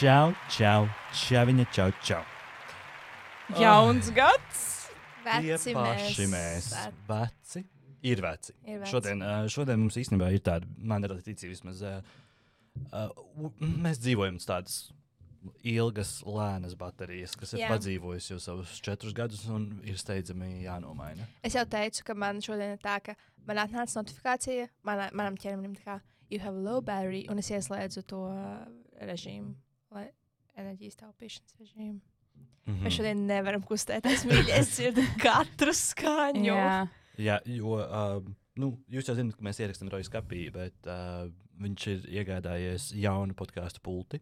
Čau, čau, čaviņa, čau, čau. Jauns gads! Tie Veci paši mēs. Veci. Ir veci. Ir veci. Šodien, šodien mums īstenībā ir tāda, man ir ticība vismaz. ā, ā, u- Mēs dzīvojam uz tādas ilgas, lēnas baterijas, kas ir Jā. padzīvojusi jau savus četrus gadus un ir steidzami jānomaina. Es jau teicu, ka man šodien ir tā, ka man atnāca notifikācija manā, manam ķermenim, tā kā you have low battery, un es ieslēdzu to uh, režīmu, enerģijas taupīšanas režīmu. Mhm. Mēs šodien nevaram kustēties, es dzirdu katru skaņu. Jā, Jā, jo uh, nu, jūs jau zināt, ka mēs ierakstām Rojas kapī, bet uh, viņš ir iegādājies jaunu podkāstu pulti.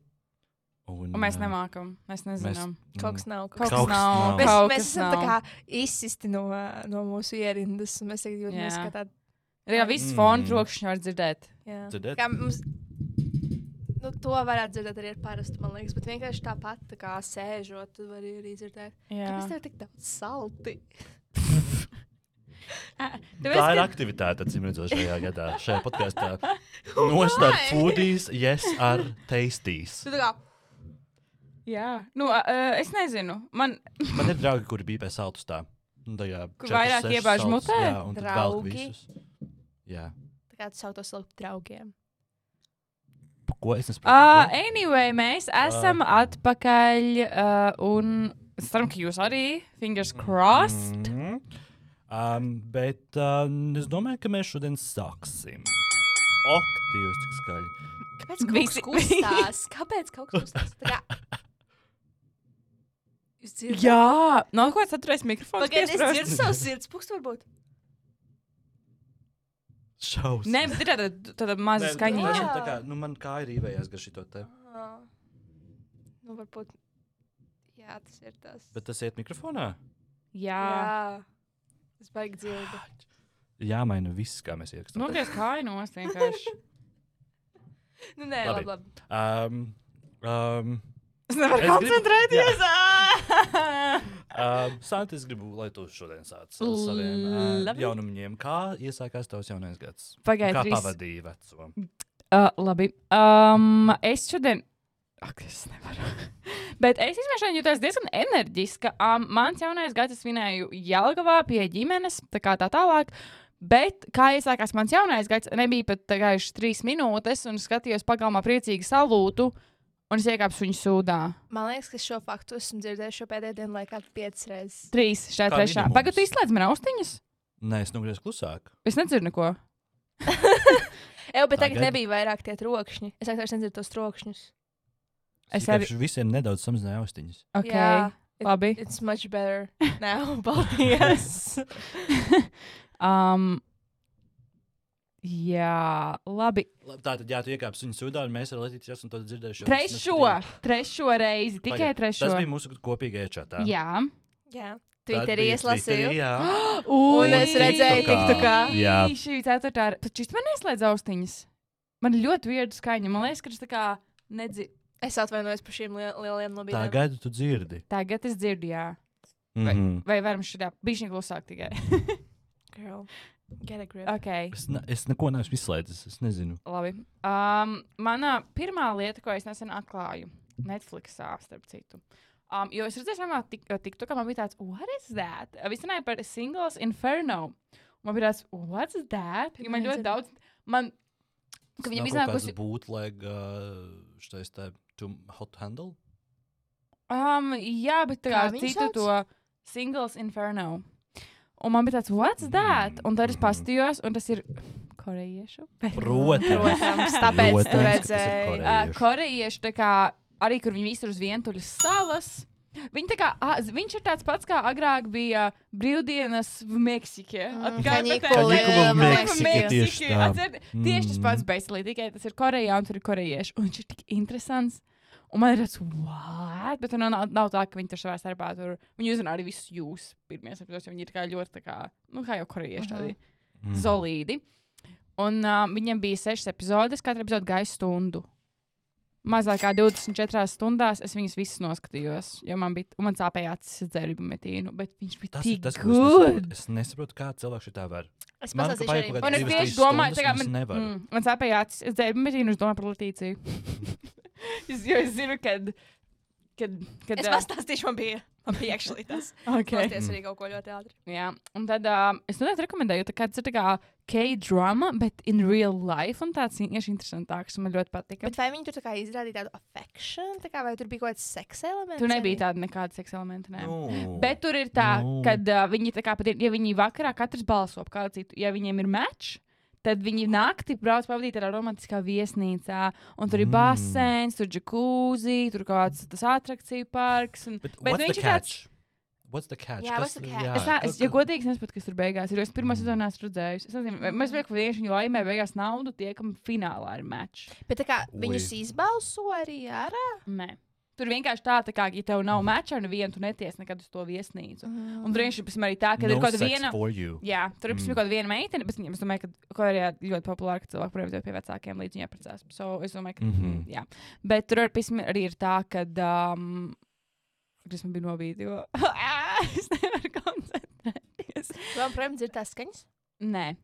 Un, un mēs ā, nemākam. Mēs nezinām. Kaut kas nav. Kaut Kaut kas Kaut nav. nav. Mēs, Kaut mēs esam tā nav. kā izsisti no, no mūsu ierindas, un mēs jūtamies kā tādi. Jā, viss Mm. fona trokšņi var dzirdēt. Jā. Dzirdēt? Kā mums, nu, to varētu dzirdēt arī ar parastu, man liekas, bet vienkārši tāpat tā kā sēžot, tu vari arī dzirdēt. Jā. Kāpēc tev ir tik daudz salti? Tā ir aktivitāte, acīm redzot, šajā gadā, šajā podkāstā. Nostārt Why? foodies, yes, ar kā, Jā. Nu, uh, es nezinu. Man Man ir draugi, kuri bija pēc saltus tā. Nu, tajā Kur vairāk iebāž mutē? Jā, un tad Draugi? Jā. tā kā tu sauc tos lauku draugiem. Ko es nesaprotu? Uh, Ko? anyway, mēs esam uh. atpakaļ. Uh, un es ceru, ka jūs arī. Fingers crossed. Mm. Mhm. Um, bet uh, es domāju, ka mēs šodien sāksim. Ok, Dievs, cik skaļi. Kāpēc kaut kas kustās? Kāpēc kaut kas kustās? Jā, no ko tas atturēs mikrofons? Pagaidiet, es dzirdu savu sirds pukstu varbūt. Šausmas. Nē, bet ir tāda, tāda maza skaņa. tā- kā, nu, man kā ir īvējās gar šito te. Ah. Nu, varbūt. Jā, tas ir tas. Bet tas iet mikrofonā? Jā, Jā. Es baigi dzirdu. Jāmaina viss, kā mēs ierakstām. nogriez kāju nost vienkārši. Nu, nē, Labi. labi, labi. Um, um, Es nevaru Es gribu- koncentrēties. uh, Santa, es gribu, lai tu šodien sāc ar saviem uh, jaunumiem. Kā iesākās tavs jaunais gads? Pagaidiet, Kā trīs. pavadīji veco? Uh, labi. Um, es šodien. Ak, es nevaru. Bet es īstenībā jūtos diezgan enerģiska. Um, mans jaunais gads es svinēju Jelgavā pie ģimenes, tā kā tā tālāk. Bet, kā iesākās mans jaunais gads, nebija pat gājušas trīs minūtes, un skatījos pagalmā priecīgi salūtu, un es iekāpu viņu sūdā. Man liekas, ka šo faktu esmu dzirdējis šo pēdējo dienu laikā piecas reizes. Trīs, šeit Kā trešā. minimums. Pagaidā, tu izslēdz man austiņas? Nē, es nogriezu klusāk. Es nedzirdu neko. Eju, bet tagad Tagad? nebija vairāk tie trokšņi. Es vienkārši nedzirdu tos trokšņus. Es Tikai arī. Visiem nedaudz samazināju austiņas. Okay. Jā, it- Labi. It's much better now. Paldies. um, jā, labi. Tā tad, jā, tu iekāpsi viņu sūdā, un mēs ar Latviju esam to dzirdējuši. Trešo, trešo reizi, tikai Pagaid, trešo. Tas bija mūsu kopīgajā čatā. Jā, Jā, Twitterī es lasīju. Jā, Un es redzēju, TikTokā. TikTokā. Jā. šī ceturtā. Taču šis man neslēdz austiņas. Man ļoti viedu skaņa. Man liekas, ka tas tā kā nedzird. Es atvainojos par šīm liel lielajām nobīdēm. Tagad tu dzirdi. Tagad es dzirdu, jā. Mhm. Vai varam šādā bišķiņā klusāk tikai? Girl, get a grip. ok, Es, ne, es neko neesmu izslēdzis. Es nezinu. labi. Um, mana pirmā lieta, ko es nesen atklāju Netflixā, starp citu. Um, jo es redzēju, ka tik, TikTokā man bija tāds, what is that? Viss runāja par Singles Inferno. Man bija tāds, what's that? Jo man ļoti daudz, man, ka viņam iznākusi, Bootleg, uh, šitais te, to hot handle. um, jā, bet tā kā citu sauc? to Singles Inferno. Un man bija tāds, what's that? Un tad es pastījos, un tas ir korejiešu. Protams, Protams tāpēc Protams, tur redzēju. Uh, korejiešu, tā kā arī kur viņi visur uz vientuļas salas. Viņa kā, a, viņš ir tāds pats, kā agrāk bija brīvdienas Meksikā. Tieši tas pats, bet tikai tas ir Korejā un tur ir korejieši. Un viņš ir tik interesants. Un man ir tāds, what? Bet tur nav, nav tā, ka viņi tur savā starpā tur. Viņi uzrunā arī visus jūs pirmie saprotos, jo viņi ir kā ļoti tā kā, nu, kā jau korejieši tādi Mhm. solīdi. Un uh, viņam bija sešas epizodes, katra epizode gāja stundu. Mazāk kā 24 stundās es viņas visas noskatījos, jo man bija, un man sāpēja acis ar dzērbu metīnu, bet viņš bija Tas tik tas, ko es nesaprotu. good. Es nesaprotu, kā cilvēks šitā var. Es pasāstīšu arī. Un es tieši domāju, tā kā man, mm, man sāpēja acis ar dzērbu metīnu, es domāju par Latīciju. Es, jo es zinu, kad. kad, kad Es pastāstīšu, man bija, man bija actually tas. okay. Pasties arī kaut ko ļoti ātri. Jā, un tad uh, es noteikti rekomendēju, tā kā tas ir tā kā K-drama, bet in real life, un tāds vienkārši interesantāks, man ļoti patika. Bet vai viņi tur tā kā izrādīja tādu affection, tā kā vai tur bija kaut kāds seksa elements? Tur nebija tāda nekāda seksa elementa. Nē. Nu, Bet tur ir tā, no. ka uh, viņi tā kā pat, ir- ja viņi vakarā katrs balso par kādu citu, ja viņiem ir mečs. Tad viņi naktī brauc pavadīt tādā romantiskā viesnīcā, un tur ir Mm. basēns, tur ir džekūzi, tur kaut kāds tas atrakciju parks. Un, Bet bet what's the viņš ir tāds- catch? What's the catch? Jā, Kas- what's the catch? jā, Es, ne, es kas- ja godīgi es nesaprotu, kas tur beigās ir. jo Es pirmā Mm. sezonā esmu redzējis. Es nezinu, vai- mēs vienkārši vienkārši viņu laimē beigās naudu, tie, kam finālā ir mečs. Bet tā kā viņus izbalso arī ārā. Nē. Tur vienkārši tā, tā kā, ja tev nav meča ar nevienu, tu neties nekad uz to viesnīcu. Un tur vienkārši arī tā, ka no ir kaut kāda viena. Jā, tur ir Mm. mm. kaut kāda viena meitene, bet viņam, es domāju, ka Korejā ļoti populāra, ka cilvēki projām pie vecākiem līdz viņai precās. So, es domāju, ka, mm. -hmm. jā. Bet tur arī ir tā, ka, um, kas man bija nobīdi, jo es nevaru koncentrēties. Man, protams, ir tās skaņas. Nē.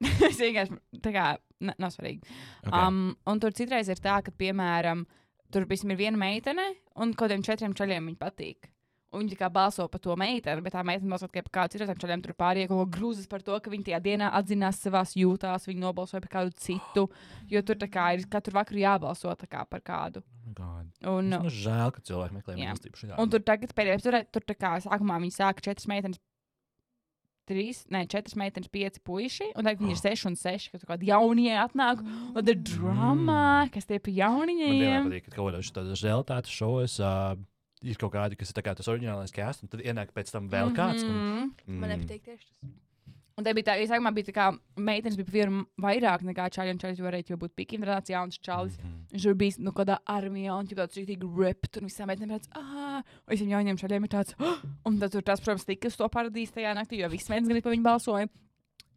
es vienkārši, tā kā, ne- nav svarīgi. Okay. Okay. Um, un tur citreiz ir tā, ka, piemēram, tur ir viena meitene, un kaut kādiem četriem čaļiem viņa patīk. Un viņi kā balso par to meiteni, bet tā meitene balso tikai par kādu citu čaļiem. Tur pārējie kaut ko grūzas par to, ka viņi tajā dienā atzinās savās jūtās, viņi nobalsoja par kādu citu. Jo tur kā ir katru vakaru jābalso kā par kādu. Oh God. Un, Man žēl, ka cilvēki meklē mīlestību šajā. un tur tagad pēdējā tur, tur tā kā sākumā viņi sāka četras meitenes. Trīs, ne, četras meitenes, pieci puiši, un tagad viņi ir seši un seši, kad kādi jaunie atnāk. Un tad ir drama, kas tie pa Man jauniņiem. patīk, ka kaut kādā tādas realitātes šovos uh, ir kaut kādi, kas ir tā kā tas oriģinālais cast, un tad ienāk pēc tam vēl kāds. Un, Mhm. mm, Man nepatīk tieši tas. Un tā bija tā, ja sākumā bija tā kā meitenes bija pa vienu vairāk nekā čaļi, un čaļi varēja jau būt pikīgi, un tāds jauns čalis. mhm. Viņš tur bija nu, kādā armijā, un viņš tāds rītīgi ript, un visām meitenēm tāds, ah, visiem jauniem čaļiem ir tāds, "Ah!" un tad tur tās, protams, tika uz to paradīzes tajā naktī, jo visi meitenes gan par viņu balsoja.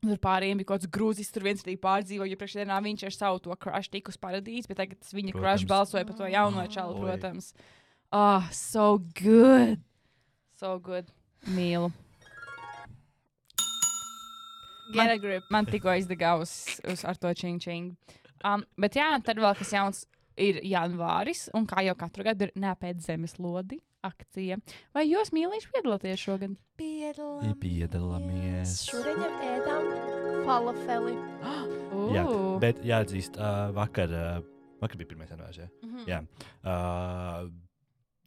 Tur pārējiem bija kaut kāds grūzis, tur viens arī pārdzīvoja, jo priekšdienā viņš ar savu to crush tika uz paradīzes, bet tagad tas viņa crush Protams. balsoja par to jauno čalu, Oi. protams. Ah, so good! So good! Mīlu! Man- Get a grip. Man tikko izdegā uz, uz ar to čing čing. Um, bet jā, tad vēl kas jauns ir janvāris, un kā jau katru gadu ir nepēc zemes lodi akcija. Vai jūs mīlīši piedalāties šogad? Piedalāmies. Piedalāmies. Šodien jau ēdām falafeli. Jā, Ū. bet jāatzīst, uh, vakar, uh, vakar bija 1. janvārs. Jā. Mhm. jā. Uh,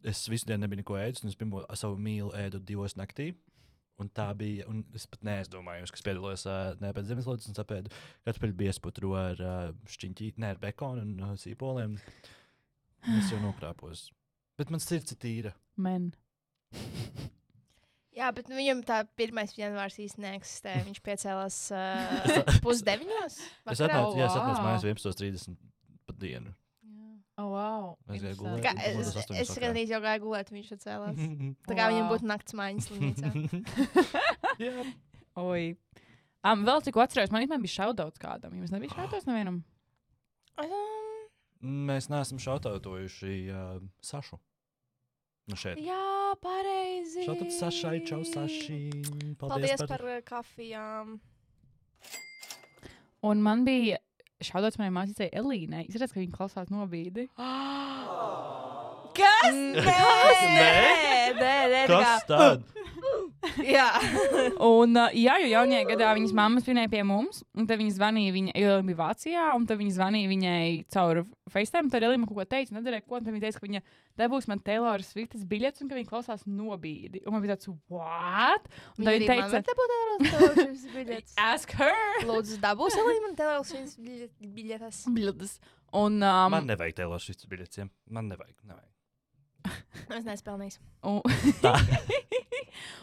es visu dienu nebiju neko ēdis, un es pirmo savu mīlu ēdu divos naktī. Un tā bija, un es pat neaizdomājos, kas piedalos uh, ne pēc zemeslodes, un sapēdu katru biesputru ar uh, šķiņķī, ne ar bekonu un uh, sīpoliem. Es jau nokrāpos. Bet man sirds ir tīra. Men. Jā, bet nu, viņam tā 1. janvārs īsti neeksistē. Viņš piecēlās uh, pusdeviņos. Es atnācu, jā, es atnācu wow. mājās 11.30 pa dienu. Oh, wow. Es gāju gulēt. Kā, es, es gandrīz jau gāju gulēt, viņš atcēlās. Tā kā Wow. viņam būtu nakts mājas slimnīcā. Jā. Oi. Um, vēl cik atceros, man īstenībā bija šaudauts kādam. Jums nebija šaudauts nevienam? Um, Mēs neesam šautautojuši uh, Sašu. Nu šeit. jā, pareizi. Šautot Sašai, čau Saši. Paldies, Paldies par... par uh, kafijām. Un man bija šaudauts manai māsīcei Elīnai. Es redzu, ka viņa klausās nobīdi. Kas? Nē? Nē, nē, nē. tā Kas tad? Jā. Un, jā, jo jaunajā gadā viņas mamma svinēja pie mums, un tad viņa zvanīja viņai, jo viņa bija Vācijā, un tad viņa zvanīja viņai caur FaceTime. Tad Elīna kaut ko teica, nedarīja ko, un tad viņa teica, ka viņa dabūs man Taylor Swiftas biļetes, un ka viņa klausās nobīdi. Un man bija tāds, what? Un tad viņa teica, te būtu biļetes. ask her! Lūdzu, dabūs arī man televīzijas biļetes. Bildes. Un, um, Man nevajag šis biļets. ja? Man nevajag. nevajag. Es nespēlnīju. un, Tā.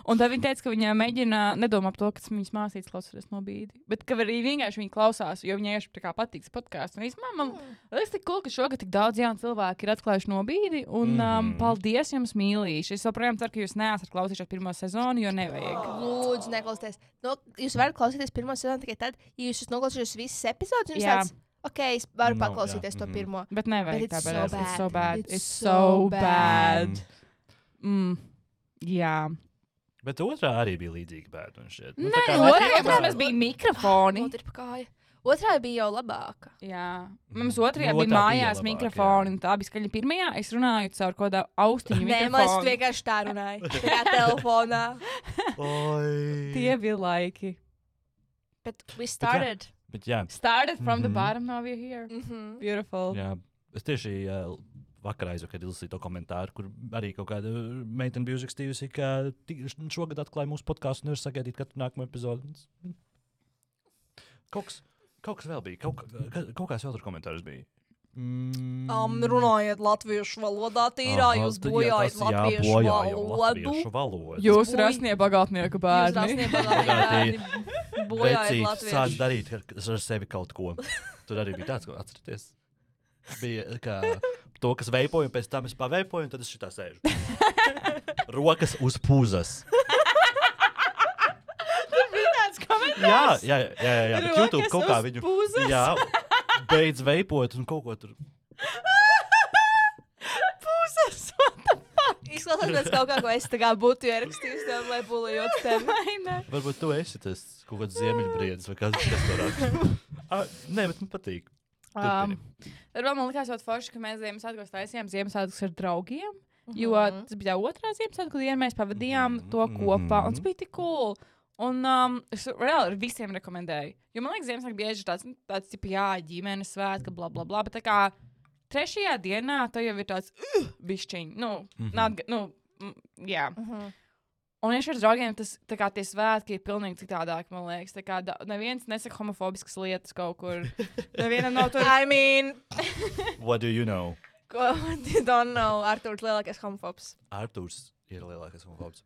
un tad viņa teica, ka viņa mēģina nedomāt par to, ka viņas māsītes klausās nobīdi. Bet ka arī vienkārši viņa klausās, jo viņai vienkārši tā kā patīk podkāsts. Un īstenībā man liekas, tik cool, ka šogad tik daudz jaunu cilvēku ir atklājuši nobīdi. Un mm -hmm. um, Mhm. paldies jums, mīlīši. Es joprojām ceru, ka jūs neesat klausījušies pirmo sezonu, jo nevajag. Lūdzu, neklausieties. No, jūs varat klausīties pirmo sezonu tikai tad, ja jūs esat noklausījušies visas epizodes. Tāds, ok, es varu no, paklausīties jā, to mhm. pirmo. Bet nevajag tā, it's bet so it's so bad. bad. It's It's so so bad. bad. Mm. Jā. Bet otrā arī bija līdzīga šķiet. Nu, Nē, tā kā otrā otrā mēs bija mikrofoni. Otrā bija jau labāka. Jā, mums otrajā Nu, bija otrā bija mājās labāk, mikrofoni, un tā bija skaļa. Pirmajā es runāju caur kaut kādu austiņu Nē, mikrofonu. vienkārši tā runāji. Tajā telefonā. Tie bija laiki. Bet we started. Bet jā, Started from the Mhm. bottom, now we're here. Mhm. Beautiful. jā. Es tieši uh, vakarā aizvakar izlasīju to komentāru, kur arī kaut kāda meitene bija uzrakstījusi, ka šogad atklāja mūsu podkāstu un ir sagaidīt katru nākamo epizodi. Kaut kas, kaut kas vēl bija, kaut, ka- kaut kāds vēl tur komentārs bija. Mm. Um, runājiet latviešu valodā, tīrā, Aha, jūs jā, bojājat jā, latviešu bojājam valodu. latviešu valodu. Jūs Boy. rasnie bagātnieku Jūs bērni. bagātīgi bojājat Vecīt, sāc darīt ar, ar sevi kaut ko. Tur arī bija tāds, ko atcerieties. Bija kā to, kas veipoja, un pēc tam es paveipoju, un tad es šitā sēžu. Rokas uz pūzas. Jā, jā, jā, jā, jā bet YouTube kaut kā viņu. Pūzes. Jā, beidz veipot un kaut ko tur. Pūzes. Izklausās pēc kaut kā, ko es tā kā būtu ierakstījis, tev, lai bulījot tevi. Varbūt tu esi tas kaut kāds ziemeļbriedis vai kas, kas tur raksta. Nē, bet man patīk. Um, tad vēl man likās ļoti forši, ka mēs Ziemassvētkos taisījām Ziemassvētkus ar draugiem. Jo Mhm. tas bija otrā Ziemassvētku diena, mēs pavadījām Mhm, to kopā. Un tas mhm. bija tik cool. Un um, es reāli ar visiem rekomendēju. Jo man liekas, Ziemassvētku bieži ir tāds, tāds tipa, jā, ģimenes svētka, bla, bla, bla. Bet tā kā trešajā dienā tā jau ir tāds, uh, bišķiņ, nu, Mhm. not, g- nu, mm, jā. Mhm. Un ja ar draugiem tas tā kā tie svētki ir pilnīgi citādāk, man liekas. Tā kā da, neviens nesaka homofobiskas lietas kaut kur. Nevienam nav tur. I mean, What do you know? ko you don't know, Artūrs lielākais homofobs. Arthurs ir lielākais homofobs.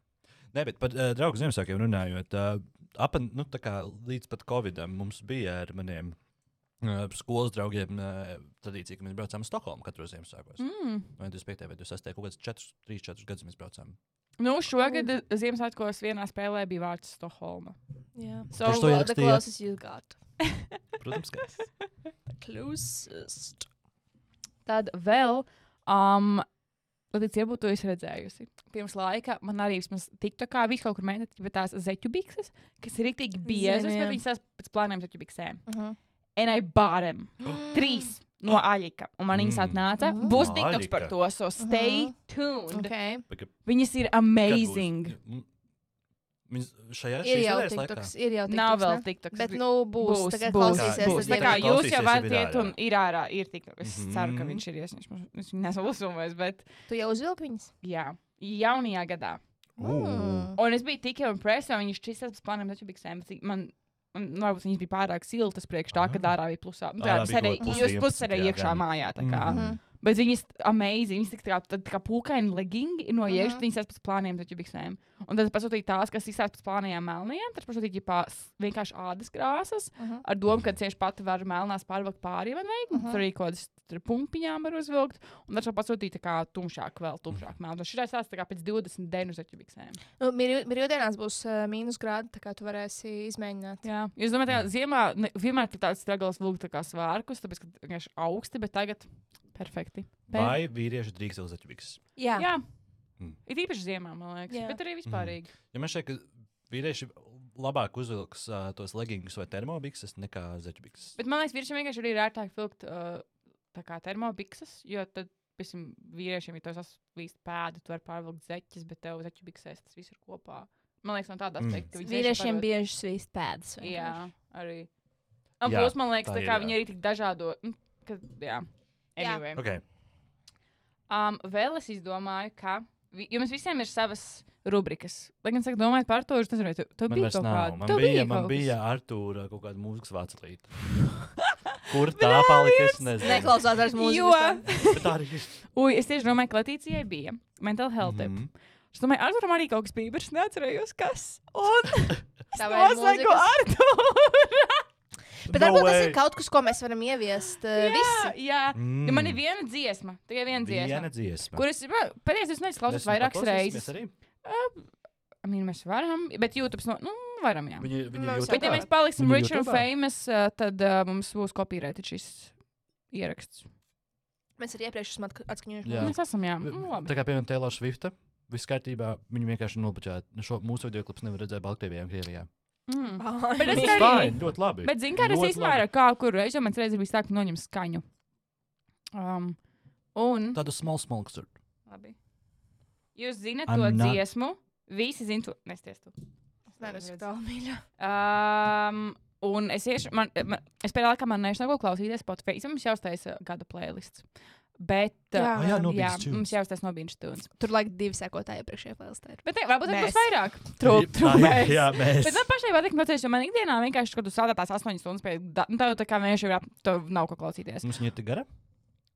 Nē, bet par uh, draugu Ziemassvētkiem runājot, uh, ap, nu, tā kā līdz pat Covidam mums bija ar maniem uh, skolas draugiem uh, tradīcija, ka mēs braucām uz Stokholmu katru Ziemassvētkos. Mm. Mm. Vai 25. vai 26. kaut kāds 4, 3, 4 gadus mēs braucām. Nu, šogad Ziemassvētkos vienā spēlē bija vārds Stokholma. Yeah. So, The ierakstīja? closest you got. Protams, ka The closest. tad vēl, um, Latvijas iebūtu to es redzējusi. Pirms laika man arī vismaz tiktu kā viss kaut kur mēģināt, bet tās zeķu bikses, kas ir rīktīgi biezas, jā. bet viņas tās pēc plāniem zeķu biksēm. Uh -huh. And I bought them. Trīs no aļika. Un man viņas Mm. atnāca. Mm. Būs tiktoks par to, so stay tuned. Okay. Viņas ir amazing. Mm, Viņas šajā Ir jau tiktoks, ir jau tiktoks. Nav vēl tiktoks. Bet, nu, būs. būs, Tagad būs, klausīsies. būs. Tā kā jūs jau varat ir iet ārā. un ir ārā, ir tiktoks. Es Mhm. ceru, ka viņš ir iesniegts. Es viņu nesmu uzfilmējis, bet Tu jau uzvilki viņas? jā, jaunajā gadā. Mm. Un es biju tik impresēta, un viņš šķīstās pēc plāniem, taču biksēm. bet Man, man varbūt viņas bija pārāk siltas priekš tā, ka Ah. ārā bija plusā. Nu, Tā bija arī kaut plus jūs 11, pusē jā, iekšā gan. mājā. tā kā. Bet viņas amazing, viņas tā, tā, tā kā pūkaini legingi no iekšā, Mhm. viņas ir pēc plāniem, taču biksēm. Un tad pasūtīja tās, kas izsākt pēc plāniem melniem, tad pasūtīja ģipā s- vienkārši ādas krāsas, Mhm. ar domu, ka cieši pati var melnās pārvilkt pāri man vajag, un Mhm. tur arī kaut kādas pumpiņām var uzvilkt, un tad pasūtīja tā kā tumšāk, vēl tumšāk melnu. Šī ir tā kā pēc 20 dienu zeķu biksēm. Nu, Brīvdienās būs uh, mīnus grādi, tā kā tu varēsi izmēģināt. Jā, jūs domājat, ka ziemā ne, vienmēr ir tāds stragals vilkt tā kā svārkus, tāpēc, ka vienkārši augsti, bet tagad perfekti. Per- Vai vīrieši drīkst vēl zaķubiks? Jā. Jā. Mm. Ir īpaši ziemā, man liekas, Jā. bet arī vispārīgi. Ja man šķiet, ka vīrieši labāk uzvilks uh, tos legingus vai termobikses nekā zaķubikses. Bet man liekas, vīriešiem vienkārši arī ir ērtāk vilkt uh, tā kā termobikses, jo tad, piemēram, vīriešiem ir tos svīst pēdi, tu vari pārvilkt zeķes, bet tev zeķu biksēs tas viss ir kopā. Man liekas, no tāda Mm. aspekta. ka viņi Vīriešiem pārvilkt- bieži svīst pēdas. Jā, arī. Un plus, man liekas, tā tā ir, kā jā. viņi arī tik dažādo. mm, Ka, jā. Anyway. Okay. Um, vēl es izdomāju, ka vi- jums visiem ir savas rubrikas. Lai gan, saka, domājot par to, es nezinu, tu, tu Man vairs kaut kāda. Man Tev bija, man kaut bija Artūra kaut kāda mūzikas vācelīte. Kur tā palika? Es nezinu. Neklausās vairs mūzikas. Jo. Ui, es tieši domāju, ka Latīcijai bija mental health. Mm. -hmm. Es domāju, Arturam arī kaut kas bija, bet es neatcerējos, kas. Un nosaku mūzikas? Arturu. Bet No varbūt tas way. ir kaut kas, ko mēs varam ieviest. Uh, jā, visi. jā. Mm. Ja man ir viena dziesma, tikai viena dziesma. Viena dziesma. Kuras pēdējais es neizklausos Mēs vairākas reizes. arī? I mean, mēs varam, bet YouTube, no, nu, varam, jā. Viņi, viņi Mēs? Bet, ja mēs paliksim Viņa rich and famous, uh, tad uh, mums būs kopīrēta šis ieraksts. Mēs arī iepriekš esam atskaņojuši. Jā. Mēs esam, jā. Nu, labi. Tā kā piemēram Taylor Swifta, viss kārtībā, viņi vienkārši nobučāja. Šo mūsu video klips nevar redzēt Baltkrievijā un Krievijā. Mm. Oh, Bet es Tas arī- fine, ļoti labi. Bet, zini, kā tas Ļoti īstenībā labi. ir kā, kur reizē man reizē bija tā, ka noņem skaņu. Um, un. Tādu small smokes. Labi. Jūs zināt I'm to not- dziesmu? Visi zina to. Nesties tu. Nē, tas ir tālu mīļā. Um, un es iešu, man, man, es pēdējā laikā man neesmu ko klausīties Spotify. Es mums jau uztaisīju gada playlists. Bet, Jā. uh, Oh, jā, no jā, mums jau uztaisīja no Beans Tunes. Tur laik divi sekotāji iepriekšējā plēlistē. ir. Bet ne, varbūt tas būs vairāk. True, mēs. Jā, mēs. Bet man pašai patīk, mācīties, jo man ikdienā vienkārši kaut kādā strādā tās 8 stundas pie nu, tā, tā kā vienkārši ap- tev nav ko klausīties. Mums viņa ir gara.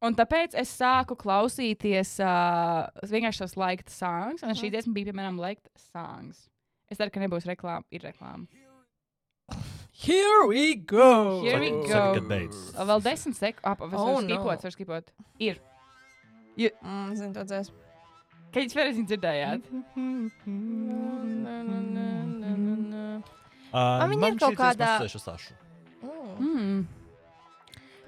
Un tāpēc es sāku klausīties uh, vienkārši tos laikta songs. Un šī dziesma bija, piemēram, laikta songs. Es ceru, ka nebūs reklāma. Ir reklāma. Here we go! Here we go. saka, kad beidzas. Vēl 10 sekundes. Ap, es Oh, varu no. skipot, varu skipot. Ir. Mm, zinu, to dzēs. Kad jūs vēlaties dzirdējāt? Uh, viņa man ir kaut kādā-. Mm. Mm.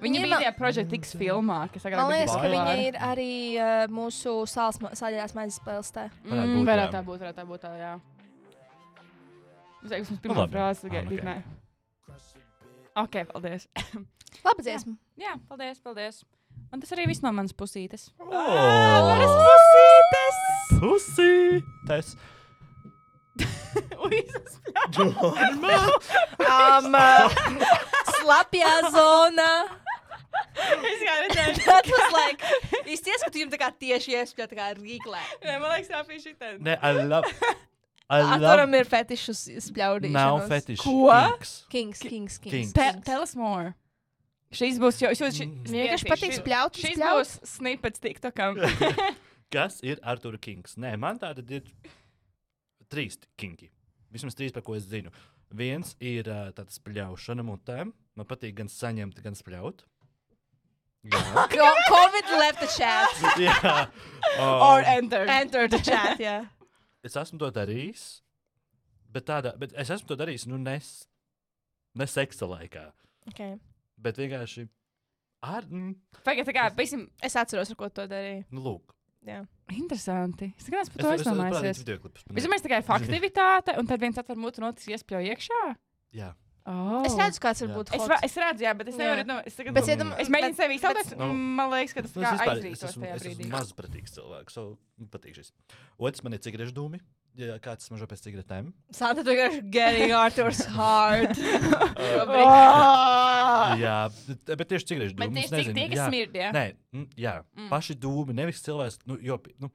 Viņa ir tajā Project X filmā, kas tagad Man liekas, ka viņa ir arī uh, mūsu sāļās maizes. Varētu Mm, varētu tā būt, varētu tā būt. Tā, jā. Teiktu, mums Nu, pirmā frāze Ah, tikai. Ok. paldies. Laba dziesma. Jā, paldies, paldies. Un tas arī viss no manas pusītes. Oh, pusītes! pussy! Tas. Uizas Um, uh, slapjā zona. Es kā redzēju. That was like, īsti ieskatījumi tā kā tieši iespļā, tā kā rīklē. Nē, man liekas, tā bija šī tā. Nē, I love. I love. Atvaram ir fetišus spļaudīšanas. Nav fetišs. Ko? Kings, kings, kings. Kings. Te, tell us more. Šīs būs jau. Šis, Mm. Vienkārši patīk spļaut, Šis būs snippets TikTokam. Kas ir Arthur Kings? Nē, man tāda ir trīs kinki. Vismaz trīs, par ko es zinu. Viens ir uh, tāds spļaušana mutēm. Man patīk gan saņemt, gan spļaut. Jā. Co- Covid left the chat. Or Um, enter. Enter the chat, jā. Es esmu to darījis. Bet, tādā, bet es esmu to darījis nu, nes, ne seksa laikā. Okay. Bet vienkārši ar. Mm, Pagaid, tā kā, pisim, Es atceros, ar ko to darīju. nu, lūk. Jā. interesanti. Es tikai par to es parādīšu aizdomājusies. videoklipus. par Vispirms tikai faktivitāte, un tad viens atver mutu un otrs iespļauj iekšā. Jā. Oh. Es redzu, kāds var būt. Es, es redzu, jā, bet es nevaru. Nu, es, tagad, Bet Mm. es mēģinu bet- sevi izteikt. bet- Nu. Man liekas, ka tas Nu, kā es, vispār, es aizrītos esmu, tajā es brīdī. esmu mazprātīgs cilvēks. So, patīk šis. Otrs man ir cigarešu dūmi. Ja kāds smažo pēc cigaretēm. Santa vienkārši getting Arthur's heart. Oh! Jā, bet, bet tieši cigarešu Bet dūmi. tieši cik tie, kas smird, jā. Nē, mm, jā. Mm. Mm. paši dūmi, nevis cilvēks. Nu, jo, nu,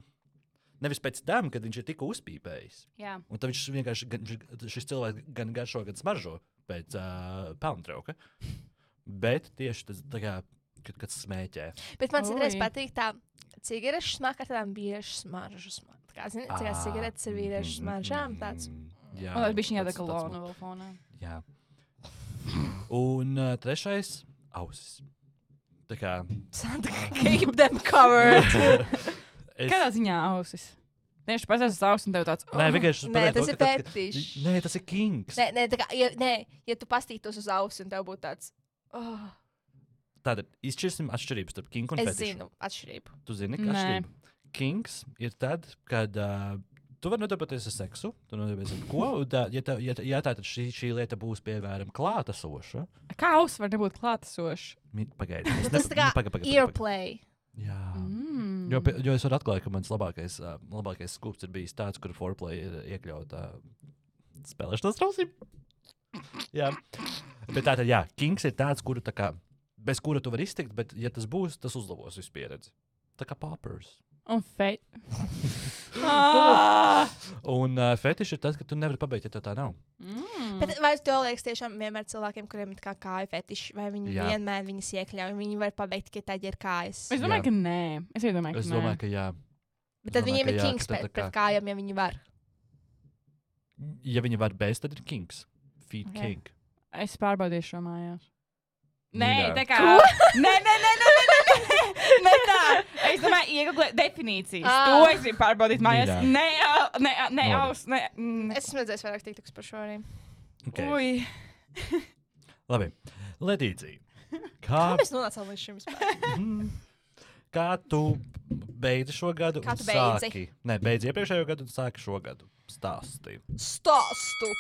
nevis pēc tam, kad viņš ir tikko uzpīpējis. Jā. Un tad viņš vienkārši, gan, šis cilvēks gan garšo, gan smaržo pēc uh, pelntrauka. Bet tieši tas, tā kā, kad, kad smēķē. Bet man citreiz patīk tā cigarešu smaga ar tādām vīriešu smaržu. sma- Kā zini, cik Ah, cigaretes ar vīriešu smaržām tāds. mm, Jā, Un tad bija šī tāda kolona vēl fonā. Jā. Un uh, trešais - ausis. Tā kā. Santa keep them covered. es, Kādā ziņā ausis? Tieši pēc tam savs un tev tāds. Nē, vienkārši Nē, tas to, ir fetišs. Nē, tas ir kings. Nē, nē, tā kā, ja, nē, ja tu pastītos uz ausi un tev būtu tāds. Oh, Tātad izšķirsim atšķirības starp kingu un es fetišu. zinu, atšķirību. Tu zini, Nē. ka atšķirība. Kings ir tad, kad uh, tu vari nodarboties ar seksu, tu nodarboties ar ko. Tā, ja, tā, ja, tā- ja tā tad šī, šī lieta būs, piemēram, klātesoša, Kā ausis var nebūt klātesošs? mi- pagaidi. Nu, es tas tā kā nu, paga- paga- paga- paga. Earplay. Jā. Mm. Jo, jo es varu atklāt, ka mans labākais, labākais skūps ir bijis tāds, kur foreplay ir iekļauta spēlēšanas trausība. Jā, bet tā tad, jā, Kings ir tāds, kuru tā kā, bez kura tu vari iztikt, bet, ja tas būs, tas uzlabos visu pieredzi. Tā kā poppers. Un feit. Un uh, fetišs ir tas, ka tu nevari pabeigt, ja tev tā nav. mm. Bet vai tev liekas, tiešām vienmēr cilvēkiem, kuriem ir kā kāju fetiši, vai viņi Jā. Vienmēr viņas iekļauj, viņi var pabeigt tikai tad, ja ir kājas. Es domāju, Jā. ka nē. Es domāju, ka Es domāju, ka jā. Bet tad domāju, viņiem ir kings pret, pret kājām, ja viņi var. Ja viņi var bez, tad ir Kings. Feed Ok. okay. King. Es pārbaudīšu šo mājās. Nē, tā kā. Nē, nē, nē, nē, nē, nē, nē, nē, tā. Es domāju, iegūlēt definīcijas. Ah. To es gribu pārbaudīt mājās. Mīļā. Nē, ā, nē, ā, nē, Labi. aus, nē. mm. Es esmu redzējis vairāk tiktoks par šo arī. Okay. Ui. Labi. Ledīcija. Kā Kā, mēs nonācām līdz šim vispār? Mhm. Kā tu beidzi šo gadu? Kā un tu beidzi? Sāki, nē, beidzi iepriekšējo gadu un sāki šo gadu. Stāsti. Stāstu.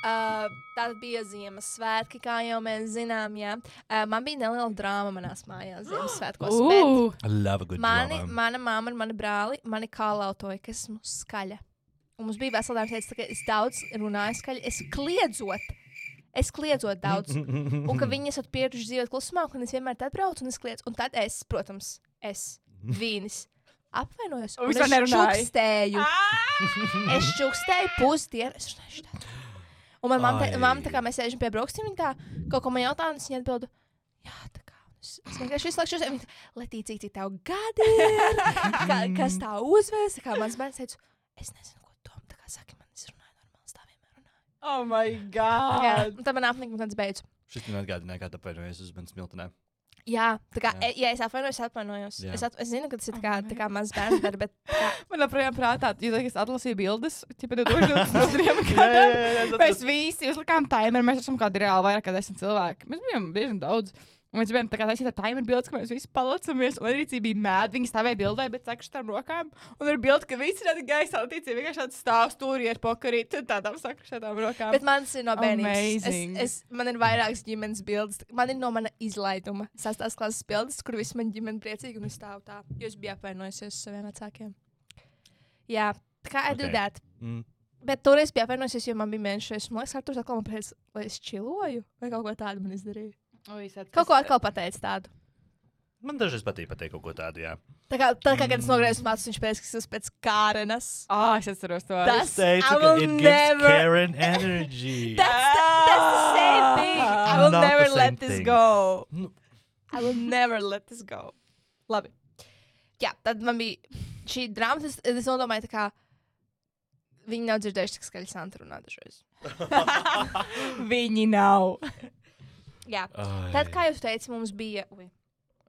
Uh, tā bija Ziemassvētki, kā jau mēs zinām. Jā. Uh, man bija neliela drāma manās mājās Ziemassvētkos. bet a good Mani, mana mamma un mani brāli mani kālautoja, ka esmu skaļa. Un mums bija vesela dārza ka es daudz runāju skaļi, es kliedzot. Es kliedzot daudz. Un ka viņi esat pieraduši dzīvot klusumā, un es vienmēr tad braucu un es kliedzu. Un tad es, protams, es, vīnis, apvainojos. Un es čukstēju. Es čukstēju pusdienu. Es runāju šitā. Un man mamma, mamma tā kā mēs sēžam pie brokastīm, viņa tā kaut ko man jautā, un es viņai atbildu, jā, tā kā. un Es, vienkārši visu laiku šos, Letīcija, cik tev gadi ir, kā, kas tā uzvēs, kā mans bērns teica, es nezinu, ko dom, tā kā saka, man es runāju normāli, tā vienmēr runāju. oh my Jā, god. un tad man apnika, un tad es beidzu. Šis man atgādināja, kā tāpēc es biju smiltenē. Jā, tā kā, Jā. e, ja es atvainojos, es atvainojos. Jā. Es, at, es zinu, ka tas ir tā kā, tā kā mazs bērns, dara, bet Man joprojām prātā, jo es atlasīju bildes, tipā 2023. gadam. Mēs visi uzlikām timeru, mēs esam kādi reāli vairāk kā desmit cilvēki. Mēs bijām diezgan daudz. Un mēs bijām tā kā taisīt ar timeru bildes, ka mēs visi palacamies. Un arī bija mēdī, viņi stāvēja bildē, bet saka tām rokām. Un ir bilde, ka visi ir gaisā, tīci vienkārši tāds stāv stūri ar pokarīt, un tādām sakrušētām rokām. Bet man ir no bērnības. Es, es, man ir vairākas ģimenes bildes. Man ir no mana izlaiduma. Sastās klases bildes, kur viss man ģimene priecīgi un es stāvu tā. Jo es biju apvainojusies uz saviem vecākiem. Jā, tā kā I do Okay. that. Mm. Bet toreiz bija apvainojusies, jo man bija mēnesis. Man liekas, ar to atkal man pēc, lai es čiloju vai kaut ko tādu man izdarīju. Oi, atceros. Kaut ko atkal pateicu tādu. Man dažreiz patīk pateikt kaut ko tādu, jā. Tā kā, tā kā kad es nogriezu mācus, viņš pēc, kas pēc Kārenas. Ah, es atceros to. Tas- I ka will it gives never- Karen energy. That's the, that's the same thing. I will Not never let this thing. go. Nu, I will never let this go. Labi. Jā, tad man bija šī drāma. Es, es domāju, tā kā viņi nav dzirdējuši, cik skaļi Santa runā dažreiz. Viņi nav. Jā, ai. tad, kā jūs teicāt, mums bija. Ui,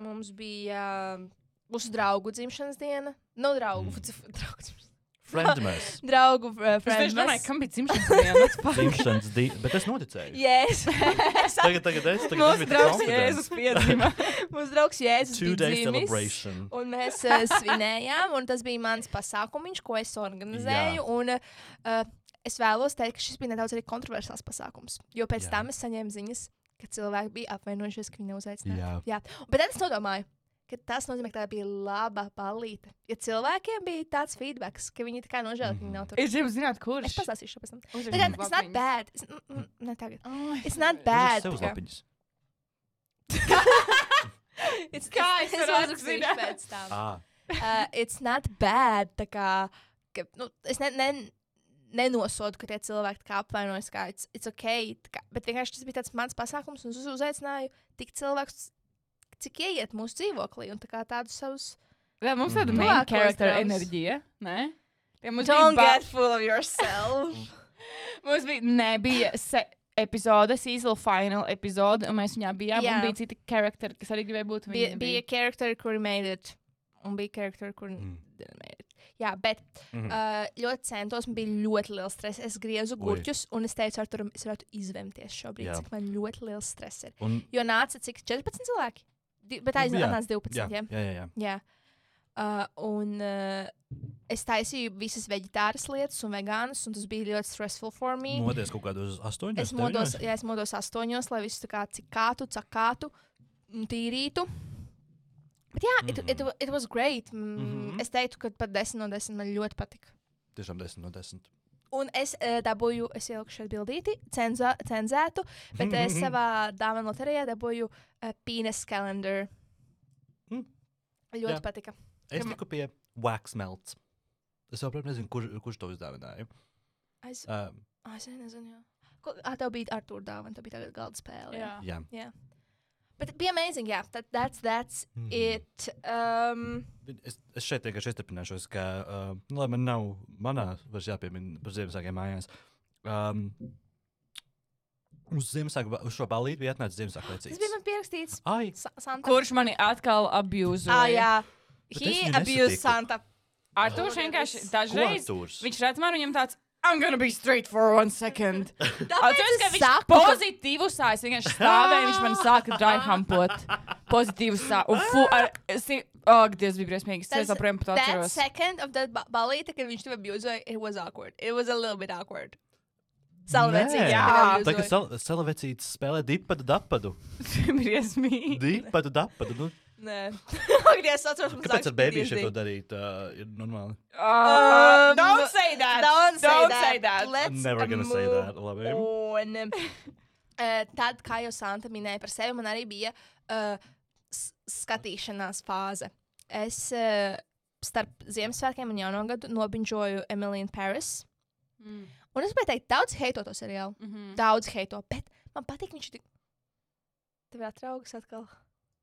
mums bija uh, mūsu draugu dzimšanas diena. No draugu. Mm. draugu dzimšanas- Friendmas. draugu uh, Es domāju, friends. kam bija dzimšanas diena. Dzimšanas diena. Bet es noticēju. Yes. Tagad, tagad es. Tagad Mūsu draugs. Jēzus piedzima. Mūsu draugs Jēzus Two bija day dzimis. celebration. Un mēs uh, svinējām, un tas bija mans pasākums, ko es organizēju. Jā. Un, uh, es vēlos teikt, ka šis bija nedaudz arī kontroversāls pasākums. Jo pēc Jā. tam es saņēmu ziņas, ka cilvēki bija apvainojušies, ka viņi neuzaicināja. Jā. Jā. Bet es nodomāju, ka tas nozīmē, ka tā bija laba balīte. Ja cilvēkiem bija tāds feedback, ka viņi tā kā nožēla, ka viņi nav tur. Es gribu zināt, kurš. Es pastāstīšu pēc tam. Tagad, it's not bad. It's, mm, ne tagad. Ai, It's not bad. tikai- lapiņas. It's, Kā es, es es varētu uzrakstīšu pēc tam. Ah, uh, it's not bad. Tā kā, ka, nu, es ne, ne, nenosodu, ka tie cilvēki kā apvainojas, ka it's, it's ok. Kā, bet vienkārši tas bija tāds mans pasākums, un es uz- uzaicināju tik cilvēkus, cik ieiet mūsu dzīvoklī, un tā kā tādus savus. Jā, mums tāda Mhm. main character enerģija, ne? Ja mums Don't bija, get full of yourself. mums bija, nebija se epizode, season final epizode, un mēs viņā bijām, Jā. un bija citi charakteri, kas arī gribēja būt. bija, bija karakteri, kuri made it, un bija karakteri, kuri Mm. didn't made it. Jā, bet mhm. uh, ļoti centos, man bija ļoti liels stress. Es griezu Ui. gurķus, un es teicu, Arturam, es varētu izvemties šobrīd, Jā. cik man ļoti liels stress ir. Un, Jo nāca cik 14 cilvēki. Di bet aiznāca 12. jā, Jā, jā, jā, jā. Uh, un uh, es taisīju visas vegetāras lietas un vegānas, un tas bija ļoti stressful for me. Modies kaut kādos astoņos. es modos, jā, es modos astoņos, lai visu tā kā cikātu, cakātu, tīrītu. Bet jā, it, it, Mhm. it was great. Mm, Mhm. Es teiktu, ka pat 10 no 10 man ļoti patika. Tiešām desmit no desmit. Un es uh, dabūju, es ieliku šeit bildīti, cenzā, cenzētu, bet es savā dāvana loterijā dabūju uh, penis calendar. Mm. Ļoti Jā. patika. Es tiku pie wax melts. Es joprojām nezinu, kur, kurš to uzdāvināja. Es, Um, es nezinu. Jā. Ko, tev bija ar to dāvana, tev bija tagad galda spēle. Jā. Jā. jā. Bet bija amazing, jā. That, that's that's Mhm. it. Um, Es, es šeit vienkārši izturpināšos, ka, uh, nu, lai man nav manā, vairs jāpiemina par Ziemassvētkiem mājās. Um, uz Ziemassvētku, uz šo balīti bija atnācis Ziemassvētku tas bija vecītis. man pierakstīts. Ai, Sa Santa. Kurš mani atkal abjūzoja? Ah, jā. Bet He abused. Santa. Artūrs vienkārši dažreiz. Viņš redz man viņam tāds. I'm gonna be straight for one second. Tāpēc Atceros, ka es viņš saku, ka- pozitīvu sāja. Es vienkārši stāvēju, viņš man sāka dry humpot. Pozitīvu sāju. Un fu, ar, si, Ak, Dievs, bija briesmīgi. Es Tas- joprojām par to That atceros. second of that ba- balīte, kad viņš to abuzoja, it was awkward. It was a little bit awkward. Salvecīgi. Nē. Jā. Tā kā sal Salavecīts spēlē dipadu dapadu. briesmīgi. Dipadu dapadu. Nu, Nē. Dievs, atceros, kāpēc ar PTSD. to darīt? Uh, ir normāli. Um, don't say that. Don't say Don't that. say that. Let's I'm never gonna say that. Labi. Un uh, tad, kā jau Santa minēja par sevi, man arī bija uh, skatīšanās fāze. Es uh, starp Ziemassvētkiem un Jauno gadu nobinžoju Emily in Paris. Mm. Un es gribēju teikt, daudz heito to seriālu. Mhm. Daudz heito, bet man patīk viņš tik. Tev ir atraugs atkal.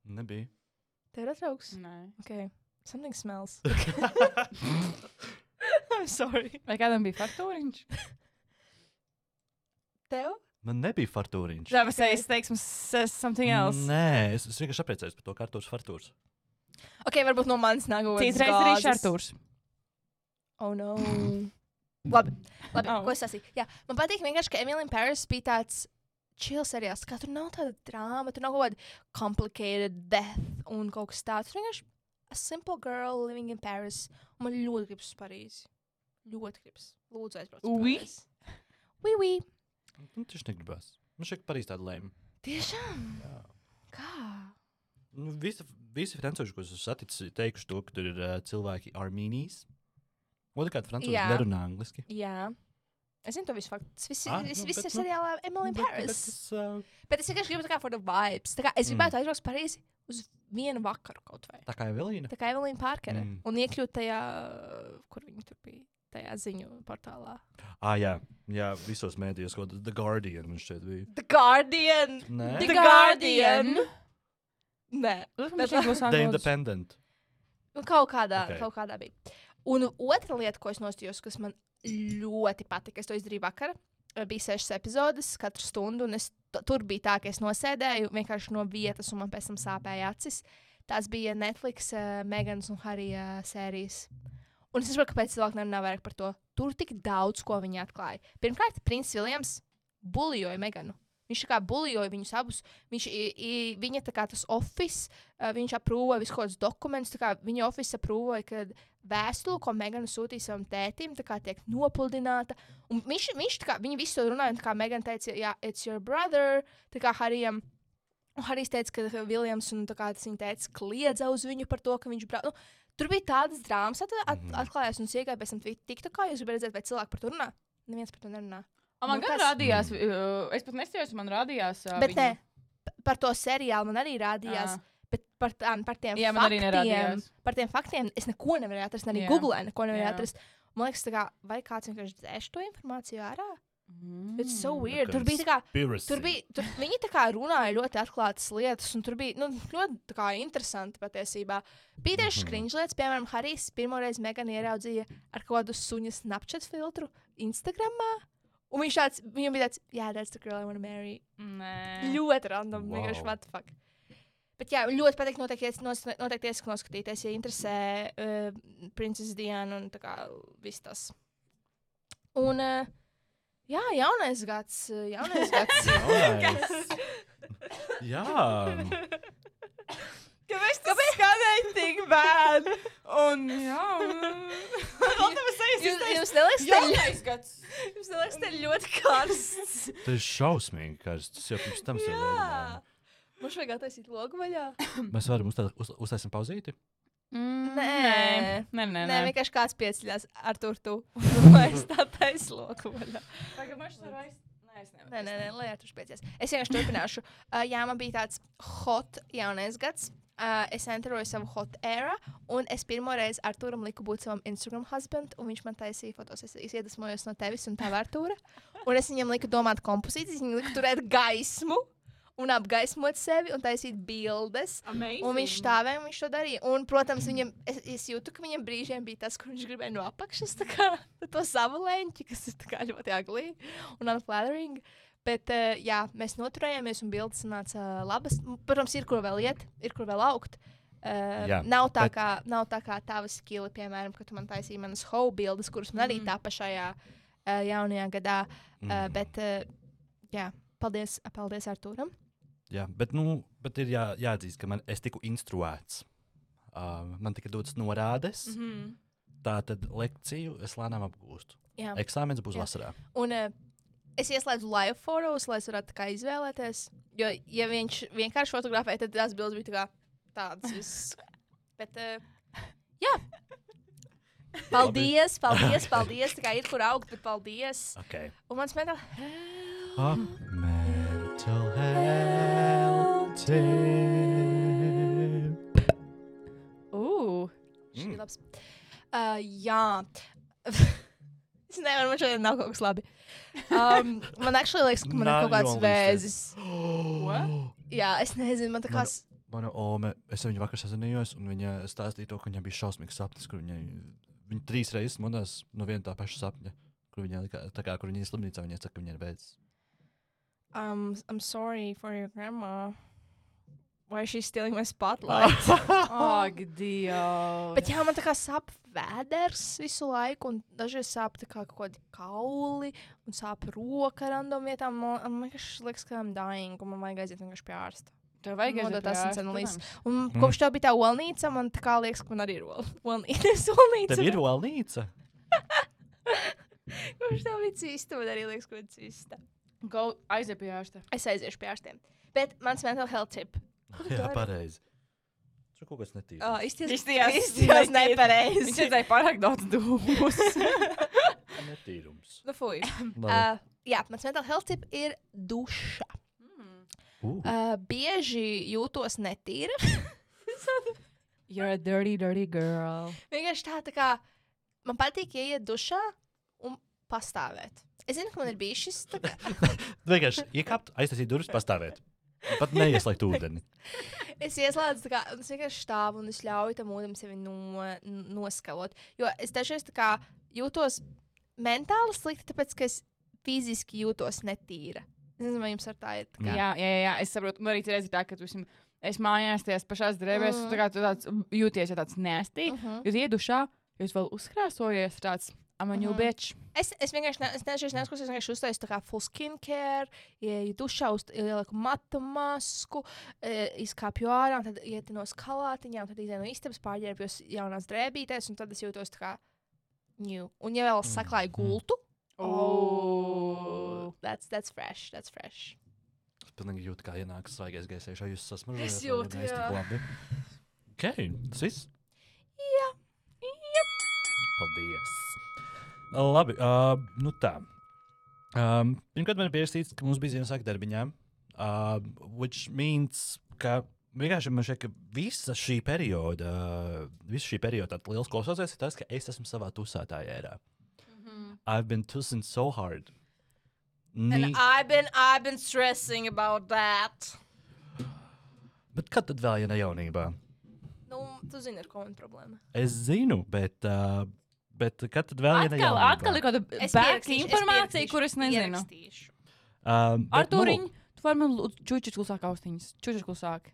Nebija. Tev ir atraugs. Nē. Okay. Something smells. I'm sorry. Vai kādam bija faktūriņš? Tev? Man nebija fartūriņš. Jā, bet es teikšu, says something else. Nē, es, es vienkārši appriecājos par to kārtos fartūrs. Ok, varbūt no manis nāk kaut kas Citreiz arī šartūrs. Oh, no. labi, labi oh. ko es sasīju? Jā, man patīk vienkārši, ka Emīlija Paris bija tāds chill seriāls, ka tur nav tāda drāma, tur nav kaut kāda complicated death un kaut kas tāds. Tur vienkārši a simple girl living in Paris. Man ļoti gribas uz Parīzi. Ļoti gribas. Lūdzu, aizbrauc. Oui? Oui, oui. Nu, tieši negribās. Man šeit Parīz tāda lēma. Tiešām? Jā. Kā? Nu, visi, visi francūži, ko esmu saticis, teikuši to, ka tur ir uh, cilvēki Armīnijas. Otrkārt, francūži Jā. nerunā angliski. Jā. Es zinu to visu faktu. Tas viss, Ah, ah, viss, nu, viss bet, ir seriālā Emily in Bet- bet Paris. tas, uh, Bet es vienkārši gribu tā kā for the vibes. Tā kā es gribētu mm. aizbraukt uz Parīzi uz vienu vakaru kaut vai. tā kā Evelīna. Tā kā Evelīna Parkere. Mm. Un iekļūt tajā, kur viņa tur bija, tajā ziņu portālā. Ah, jā, jā, visos mēdījos, ko The Guardian man šeit bija. The Guardian! Nē, The Guardian! Nē, Bet tas būs The. Independent. kaut kādā, Ok. okay. kaut kādā bija. Un otra lieta, ko es nostījos, kas man ļoti patika, es to izdarīju vakar. eh, Bija sešas epizodes, katru stundu, un es, tur bija tā, ka es nosēdēju vienkārši no vietas, un man pēc tam sāpēja acis. Tās bija Netflix, uh, Megans un Harija uh, sērijas. Un es saprotu, kāpēc cilvēki nerunā vairāk par to. Tur tik daudz, ko viņi atklāja. Pirmkārt, Princis Viljams buļļoja Meganu. Viņš kā buļļoja viņus abus. Viņš, i, i, viņa tā kā tas oficiāls, viņš aprūvoja visus kādus dokumentus. kā Viņa oficiāls aprūvoja, ka vēstule, ko Megana sūtīja savam tētim, kā tiek nopludināta. Un viņš, viņš kā, viņi visi to runāja, un kā Megana teica, jā, it's your brother, tā kā Harijam. Un Harijs teica, ka Viljams un kā tas viņa teica, kliedza uz viņu par to, ka viņš brauc. Nu, tur bija tādas drāmas, at, at, Mhm. atklājās, un es iegāju pēc tam TikTokā, kā jūs gribētu redzēt, vai cilvēki par to runā. Neviens par to nerunā. Man Nu, gan kas- rādījās, uh, es pat nestījos, man rādījās. uh, Bet viņu- p- par to seriālu man arī rādījās. Ā. Bet par, tām, par tiem Jā, man arī faktiem, par tiem faktiem es neko nevarēju atrast. Arī Jā. Google neko nevarēju Jā. atrast. Man liekas, kā, vai kāds vienkārši dzēš to informāciju ārā? Mm. It's so Mm, weird. Tur bija tā kā. Conspiracy. Tur bija, tur, viņi tā kā runāja ļoti atklātas lietas, un tur bija nu, ļoti tā kā, interesanti patiesībā. Bija tieši Mhm. skriņš lietas, piemēram, Harijs pirmoreiz Megan ieraudzīja ar kādu suņa Snapchat filtru Instagramā. Un viņš tāds, viņam bija tāds, jā, that's the girl I want to marry. Nē. Ļoti random, Wow. vienkārši what the fuck. Bet jā, ļoti patīk noteikti, nos- noteikti iesaka noskatīties, ja interesē uh, princese Diana un tā kā viss tas. Un, uh, jā, jaunais gads, uh, jaunais gads. Jaunais. Jā, Kāpēc tas skanēja tik bad? Un, jā, un... Jums, jums neliekas, tā, Jaunais gads. Jums neliekas, tā ļoti karsts. tas ir šausmīgi, ka tas jau pirms tam bija. Mums vajag attaisīt logu vaļā. Mēs varam uztā- uz, uztaisīt pauzīti. Mm, Nē. nē, nē, Nē, nē. vienkārši kāds pieceļās ar tur tu. Lai es tā taisu logu vaļā. Tagad man šis ir aiz... Nē, es nevaru. Nē, nē, nē, lai tur spēcies. Es vienkārši turpināšu. Uh, jā, man bija tāds hot jaunais gads. Uh, es enteroju savu hot era, un es pirmo reizi ar Turam liku būt savam Instagram husband, un viņš man taisīja fotos. Es, es iedvesmojos no tevis un tā Artūra. Un es viņam liku domāt kompozīcijas, viņam liku turēt gaismu un apgaismot sevi un taisīt bildes. Amazing. Un viņš stāvēja un viņš to darīja. Un, protams, viņam, es, es jūtu, ka viņam brīžiem bija tas, kur viņš gribēja no apakšas kā, to savu leņķi, kas ir ļoti agli un unflattering. Bet, uh, jā, mēs noturējāmies, un bildes nāca labas. M, Protams, ir kur vēl iet, ir kur vēl augt. Uh, Jā, nav, tā bet- kā, nav tā kā tavas skili, piemēram, kad tu man taisīji manas how bildes, kuras man arī Mm. tāpa šajā uh, jaunajā gadā. Uh, Mhm. bet, uh, jā, paldies, paldies Artūram. Jā, bet, nu, bet ir jā, jāatzīst, ka man, es tiku instruēts Uh, man tika dotas norādes. Mm. -hmm. Tā tad lekciju es lēnām apgūstu. Jā. Eksāmenis būs Jā. vasarā. Un uh, es ieslēdzu live fotos, lai es varētu izvēlēties. Jo, ja viņš vienkārši fotografēja, tad tās bildes bija tā tādas. Viss. Bet, uh, jā. Paldies, paldies, paldies. Tā kā ir kur augt, bet paldies. Okay. Un mans mental A mental health tip. Uh, Šī Mm. ir labs. Uh, jā. Es nevaru, man šodien nav kaut kas labi. Um, man actually liekas, ka man ir kaut kāds vēzis. Jā, es nezinu, man tā kā. Man- s- Mana ome, es ar viņu vakar sazinājos, un viņa stāstīja to, ka viņai bija šausmīgs sapnis, kur viņai viņa trīs reizes monēs no viena tā paša sapņa, kur viņa tā kā, kur viņa ir slimnīcā, viņa saka, ka viņa ir beidzis. Um, I'm sorry for your grandma. Why is she stealing my spotlight? ak, Dievs. Bet jā, man tā kā sāp vēders visu laiku, un dažreiz sāp tā kā kaut kādi kauli, un sāp roka random vietām. Man, man vienkārši liekas, ka I'm dying, un man vajag aiziet vienkārši pie ārsta. Tev vajag aiziet tas pie ārsta, analīzes. Un Mm. kopš tā bija tā olnīca, man tā kā liekas, ka man arī ir ol- olnīca. olnīca. Tev ir valnīca? Kopš tā bija cista, man arī liekas, ka man cista. Go aiziet pie ārsta. Es aiziešu pie ārstiem. Bet mans mental health tip. Jā, pareizi. Tur kaut kas netīrs. Oh, izties, nepareizi. Viņš redzēja pārāk daudz dūmus. Netīrums. Nu, fuj. Uh, jā, mans mental health tip ir duša. Uh, Uh, bieži jūtos netīra. You're a dirty, dirty girl. Vienkārši tā, tā kā man patīk ieiet dušā un pastāvēt. Es zinu, ka man ir bijis šis. Vienkārši iekāpt, aiztaisīt durvis, pastāvēt. Pat neieslēgt ūdeni. Es ieslēdzu, kā un es vienkārši stāvu un es ļauju tam ūdenim sevi no, noskalot. Jo es dažreiz kā jūtos mentāli slikti, tāpēc ka es fiziski jūtos netīra. Es nezinu, vai jums ar tā ir. Tā kā. Jā, jā, jā, es saprotu. Man arī ir tā, ka tu esi. Es mājās tajās pašās drēbēs, Mm. mm. tā kā tu tāds jūties, ja tāds nēstī. Uh -huh. Jūs iedušā, jūs vēl uzkrāsojies tāds amaņu Mhm. biečs. Es, es vienkārši ne, es nežēju, neskos, es vienkārši uztaisu tā kā full skincare, ieeju dušā, ieliku matu masku, e, izkāpju ārā, tad ietu no skalātiņām, tad izēju no istabas, pārģērbjos jaunās drēbītēs, un tad es jūtos tā kā new. Un ja vēl saklāju gultu, oh, that's, that's fresh, that's fresh. Es pilnīgi jūtu, kā ienāks svaigais gaisēs, vai jūs sasmažojat. Es jūtu, jā. Labi. Ok, tas viss. Jā. Paldies. Labi, uh, nu tā. Um, pirmkārt, man ir pierakstīts, ka mums bija Ziemassvētku darbiņā. Uh, which means, ka vienkārši man šķiet, ka visa šī perioda, uh, visa šī perioda liels klausāsies ir tas, ka es esmu savā tusētājā ērā. I've been tussing so hard. Ni, I've been, I've been stressing about that. bet kad tad vēl, ja ne jaunībā? Nu, tu zini, ar ko man problēma. Es zinu, bet, uh, bet kad tad vēl, ja ne Atkal, ir kaut kāda es informācija, kuras nezinu. Um, bet, Ar turiņu, tu vari man čučus klusāk austiņas. Čučus klusāk.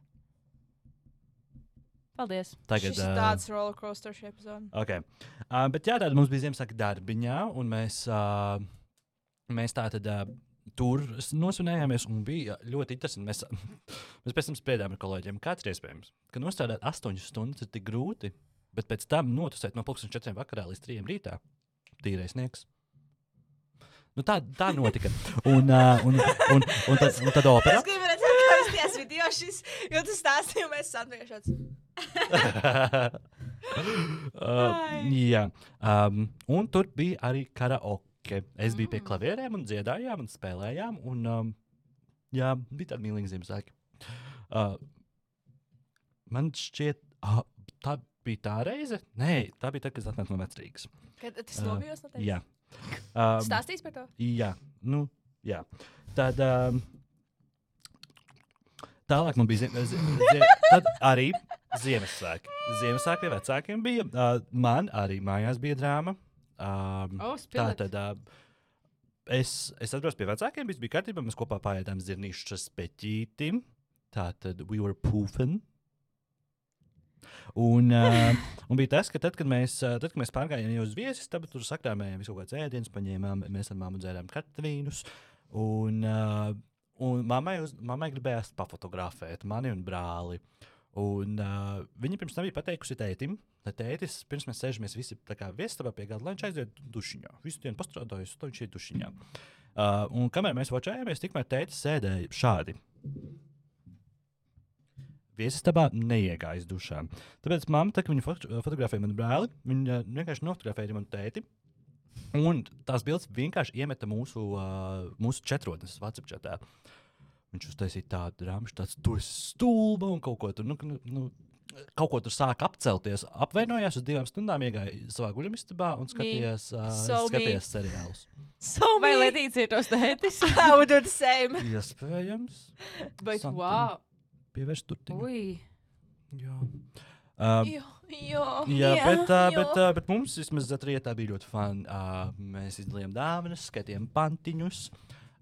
Paldies. Tagad, Šis uh, ir tāds rollercoaster šī epizode. Okay. Uh, bet jā, tāda mums bija Ziemassvētku darbiņā, un mēs, uh, mēs tā tad uh, tur nosvinējāmies, un bija ļoti interesanti. Mēs, mēs pēc tam spriedām ar kolēģiem, kāds ir iespējams, ka nostrādāt astoņas stundas ir tik grūti, bet pēc tam notusēt no 4.00 vakarā līdz 3.00 rītā. Tīrais sniegs. Nu, tā, tā notika. Un, uh, un, un, un, tad, un tad opera. Es gribu redzēt, kā tas tajās video šis, jo tu stāstīji, un mēs satveram šāds. uh, jā, um, un tur bija arī karaoke. Es biju pie Mm. klavierēm, un dziedājām, un spēlējām. Un, um, jā, bija tāda mīlīga Ziemassvētka. Uh, man šķiet, uh, tā bija tā reize. Nē, tā bija tā, kad es atnācu no vecrīgas. Kad tas Uh, nobijos no tevis? Jā. Um, Stāstīs par to? Jā, nu, jā. Tad, um, tālāk man bija ziem, zie, zie, tad arī Ziemassvētki. Ziemassvētki pie vecākiem bija. Uh, man arī mājās bija drāma. Um, Oh, tā tad uh, es, es atceros pie vecākiem, viss bija kārtībā. Mēs kopā pājām zirnīšas peķīti. Tā tad we were poofing. Un, uh, un bija tas, ka tad, kad mēs, uh, tad, kad mēs pārgājām jau uz viesis, tad tur sakrāmējām visu kaut kādas ēdienas, paņēmām, mēs ar māmu dzērām kartvīnus. Un, uh, un mammai, uz, mammai gribējās pafotografēt mani un brāli. Un uh, viņa pirms tam bija pateikusi tētim, ka tētis, pirms mēs sēžamies visi viesistabā pie gada, lai viņš aiziet dušiņā. Visu dienu pastrādājis, tad viņš ir dušiņā. Uh, un kamēr mēs vočējāmies, tikmēr tētis sēdēja šādi. Viesistabā neiegājis dušā. Tāpēc mamma, tā, kad viņa foto fotografēja manu brāli, viņa uh, vienkārši nofotografēja manu tēti. Un tās bildes vienkārši iemeta mūsu, uh, mūsu četrotnes WhatsApp chatā. Viņš uztaisīja tādu rāmšu, tāds tur stulba un kaut ko tur. Nu, nu, Kaut ko tur sāka apcelties, apvainojās uz divām stundām, iegāja savā guļamistabā un skatījās, uh, So skatījās seriālus. So Vai me. Letīcija ir tos tētis? I would do the same. Iespējams, Bet, Something. wow! Pievērst tur tikai. Ui! Jā. Uh, Jā, jā, Jā, bet, uh, jā. bet, uh, bet mums vismaz Zatrietā bija ļoti fani. Uh, mēs izdalījām dāvanas, skatījām pantiņus.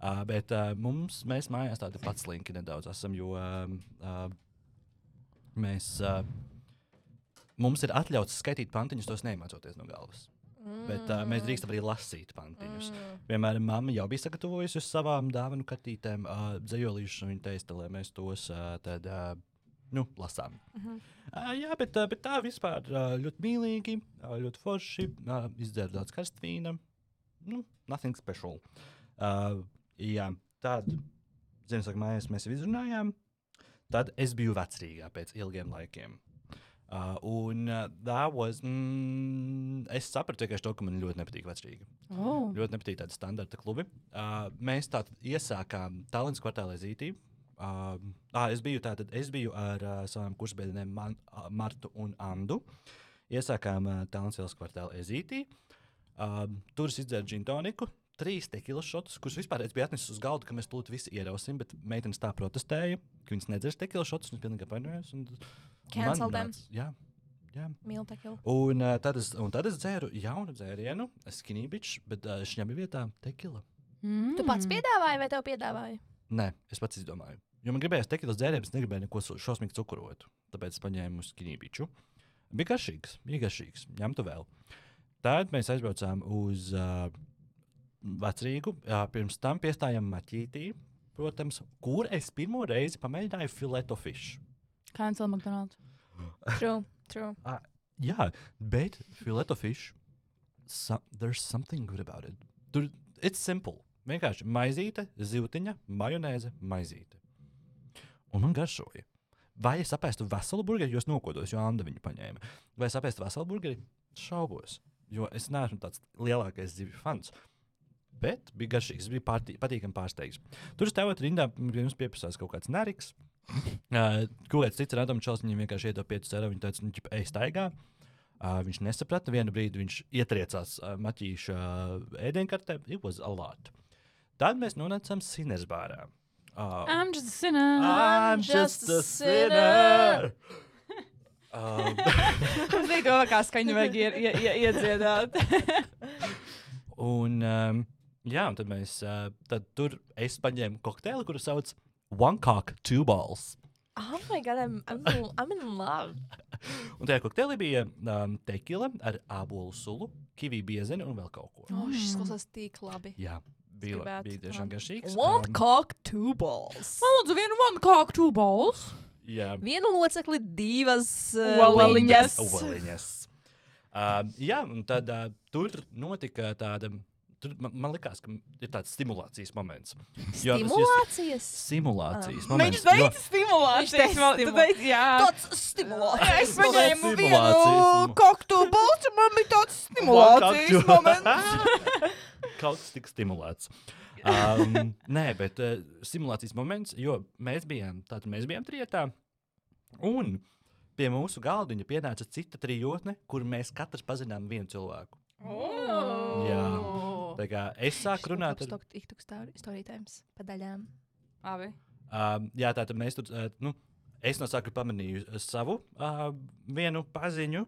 Uh, bet uh, mums, mēs mājās tādi pats slinki nedaudz esam, jo uh, uh, mēs, uh, mums ir atļauts skaitīt pantiņus, tos nemācoties no galvas. Bet uh, mēs drīkstam arī lasīt pantiņus. Mm. Piemēram, mamma jau bija sagatavojusi uz savām dāvanu kartītēm uh, dzējolīšus, un viņa teica, lai mēs tos uh, tad, uh, nu, lasām. Mhm. Uh, jā, bet, uh, bet tā vispār uh, ļoti mīlīgi, uh, ļoti forši. Uh, Izdzēru daudz karstvīna. Nu, nothing special. Uh, jā, tad Ziemassvētku mājās mēs izrunājām. Tad es biju vecrīgā pēc ilgiem laikiem. Uh, un uh, that was, mm, es sapratu tikai to, ka man ļoti nepatīk vecrīga. Oh. Ļoti nepatīk tādi standarta klubi. Uh, mēs tādu iesākām Tallinas kvartālā Zītī. Uh, ah, es, biju tātad, es biju ar uh, savām kursbiedriem uh, Martu un Andu. Iesākām uh, Tallinas ielas kvartālā Zītī. Uh, tur es izdzēru džintoniku. Trīs tekilas šotus, kurus vispār es biju atnesis uz galda, ka mēs lūdzu visi ierausim, bet meitenes tā protestēja, ka viņas nedzers tekilas šotus, un es pilnīgi apvainojos. Cancel them. nāca- Jā, jā. Mīlu tekilu. Un, uh, tad es, un tad es dzēru jaunu dzērienu, skinībiču, bet uh, šņam bija vietā tekila. Mm. Tu pats piedāvāji vai tev piedāvāja? Nē, es pats izdomāju. Jo man gribējās tekilas dzērienu, es negribēju neko šausmīgi cukurotu. Tāpēc es paņēmu skinībiču. Bija garšīgs, bija garšīgs. Ņemtu vēl. Tad mēs aizbraucām uz uh, vecrīgu. Uh, pirms tam piestājām maķītī, protams, kur es pirmo reizi pamēģināju fileto fišu. Cancel McDonald's. True, true. Jā, bet fileto fish, so, there's something good about it. Tur, it's simple. Vienkārši maizīte, zīltiņa, majonēze, maizīte. Un man garšoja. Vai es apēstu veselu burgeri, jo es nokodos, jo Anna viņu paņēma. Vai es apēstu veselu burgeri? Šaubos. Jo es neesmu tāds lielākais zivju fans. Bet bija garšīgs, bija patīkami pārsteigts. Tur stāvot rindā, pie mums pieprasās kaut kāds neriks. Uh, kaut kāds cits rādām čels, viņam vienkārši iedod 5 eiro. Viņa teica, nu, ej, staigā. Uh, viņš nesaprata. Vienu brīdi viņš ietriecās uh, maķīša uh, ēdienkartē. It was a lot. Tad mēs nonācām Sinersbārā. Uh, I'm just a sinner. I'm just a sinner. Es biju domā, kā skaņu vajag ie, ie, ie, iedziedāt. un, um, jā, un tad mēs uh, tad tur es paņēmu kokteili, kuru sauc One Cock, Two Balls. Oh my god, I'm, I'm, in, I'm in love. Un tajā kokteilī bija um, tekila ar ābolu sulu, kiviju biezeni un vēl kaut ko. Oh, šis klausās tik labi. Jā, bija, la- gribētu bija tiešām garšīgs. One Um, cock, two balls. Man lūdzu, vienu one cock, two balls. jā, Vienu locekli, divas uh, Ovaliņas. liņas. Ovaliņas. Um, jā, un tad uh, tur notika tāda. Tur man, man liekas, ka ir tāds stimulācijas moments. Jo Stimulācijas. Simulācijas Viņš moments. teica jo- stimulācijas. Viņš teici, Jā. Tāds stimulācijas. Es paņēmu vienu koktu balsu, man bija tāds stimulācijas moments. Kaut kas tika stimulēts. Um, nē, bet uh, simulācijas moments, jo mēs bijām, tātad mēs bijām trietā. Un pie mūsu galdiņa pienāca cita trijotne, kur mēs katrs pazinām vienu cilvēku. Jā. Tā kā es sāku runāt ar TikTok story times pa daļām. Abi. Um, jā, tā tad mēs tur, uh, nu, es no sākuma pamanīju uh, savu uh, vienu paziņu,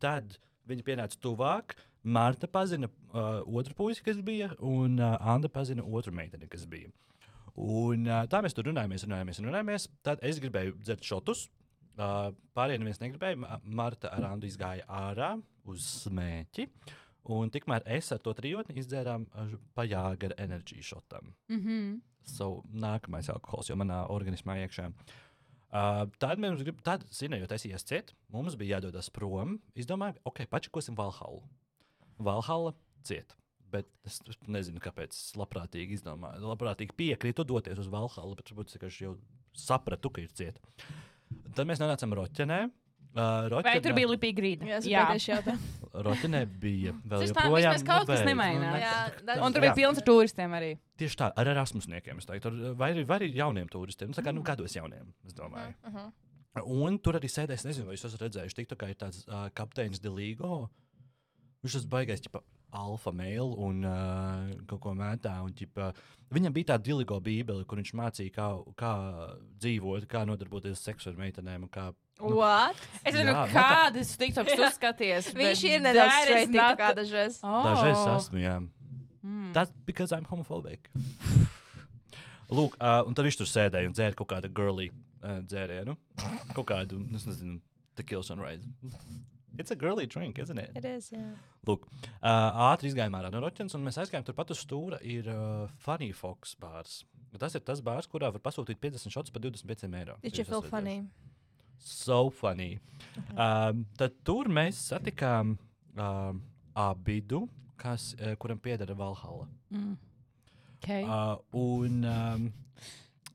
tad viņa pienāca tuvāk. Marta pazina uh, otru puisi, kas bija, un uh, Anna pazina otru meiteni, kas bija. Un, uh, tā mēs tur runājāmies, runājāmies, runājāmies. Tad es gribēju dzert šotus. Uh, pārējie neviens negribēja. Ma- Marta ar Andu izgāja ārā uz smēķi. Un tikmēr es ar to trijotni izdzērām pa jāgara enerģiju šotam. Mhm. So, nākamais alkohols jau manā organismā iekšā. Uh, tad mēs gribam, tad, zinot, es ies ciet, mums bija jādodas prom. Izdomājām, ok, pačakosim Valhallu. Valhalla ciet. Bet es es nezinu, kāpēc es labprātīgi izdomāju. Labprātīgi piekrītu doties uz Valhallu, bet varbūt es jau sapratu, ka ir ciet. Tad mēs nonācām Roķenē. Uh, Vai tur bija lipīga grīda? Jā, Jā. Roķenē bija vēl tā, joprojām. vismaz kaut kas nu, nemainās. ne- Jā, da- Un tur bija pilns ar turistiem arī. Tieši tā, ar erasmusniekiem. Vai arī, vai arī jauniem turistiem. Tā kā nu, gados jauniem, es domāju. Uh -huh. Un tur arī sēdēs, nezinu, vai jūs esat redzējuši, tik tā kā ir tāds uh, kapteinis Deligo. Viņš tas baigais, ķipa, alfa mēlu un uh, kaut ko mētā. Un, ķipa, viņam bija tāda Deligo bībele, kur viņš mācīja, kā, kā dzīvot, kā nodarboties ar seksu ar meitenēm. un Kā, What? Es nezinu, nu kādas tiktoks tu skaties. Viņš ir nedaudz that is straight not- kā dažreiz. Oh. Dažreiz esmu, jā. Mm. Tas because I'm homophobic. Lūk, uh, un tad viņš tur sēdēja un dzēra kaut kādu girly uh, dzērienu. Kaut kādu, es nezinu, tequila sunrise. It's a girly drink, isn't it? It is, jā. Lūk, uh, ātri izgājām ārā no Roķenes, un mēs aizgājām turpat uz stūra. Ir uh, Funny Fox bārs. Tas ir tas bārs, kurā var pasūtīt 50 šotus par 25 eiro. Jūs feel esat funny? So funny. Um, tad tur mēs satikām um, abidu, kas, uh, kuram pieder Valhalla. Mm. Okay. Uh, un, um,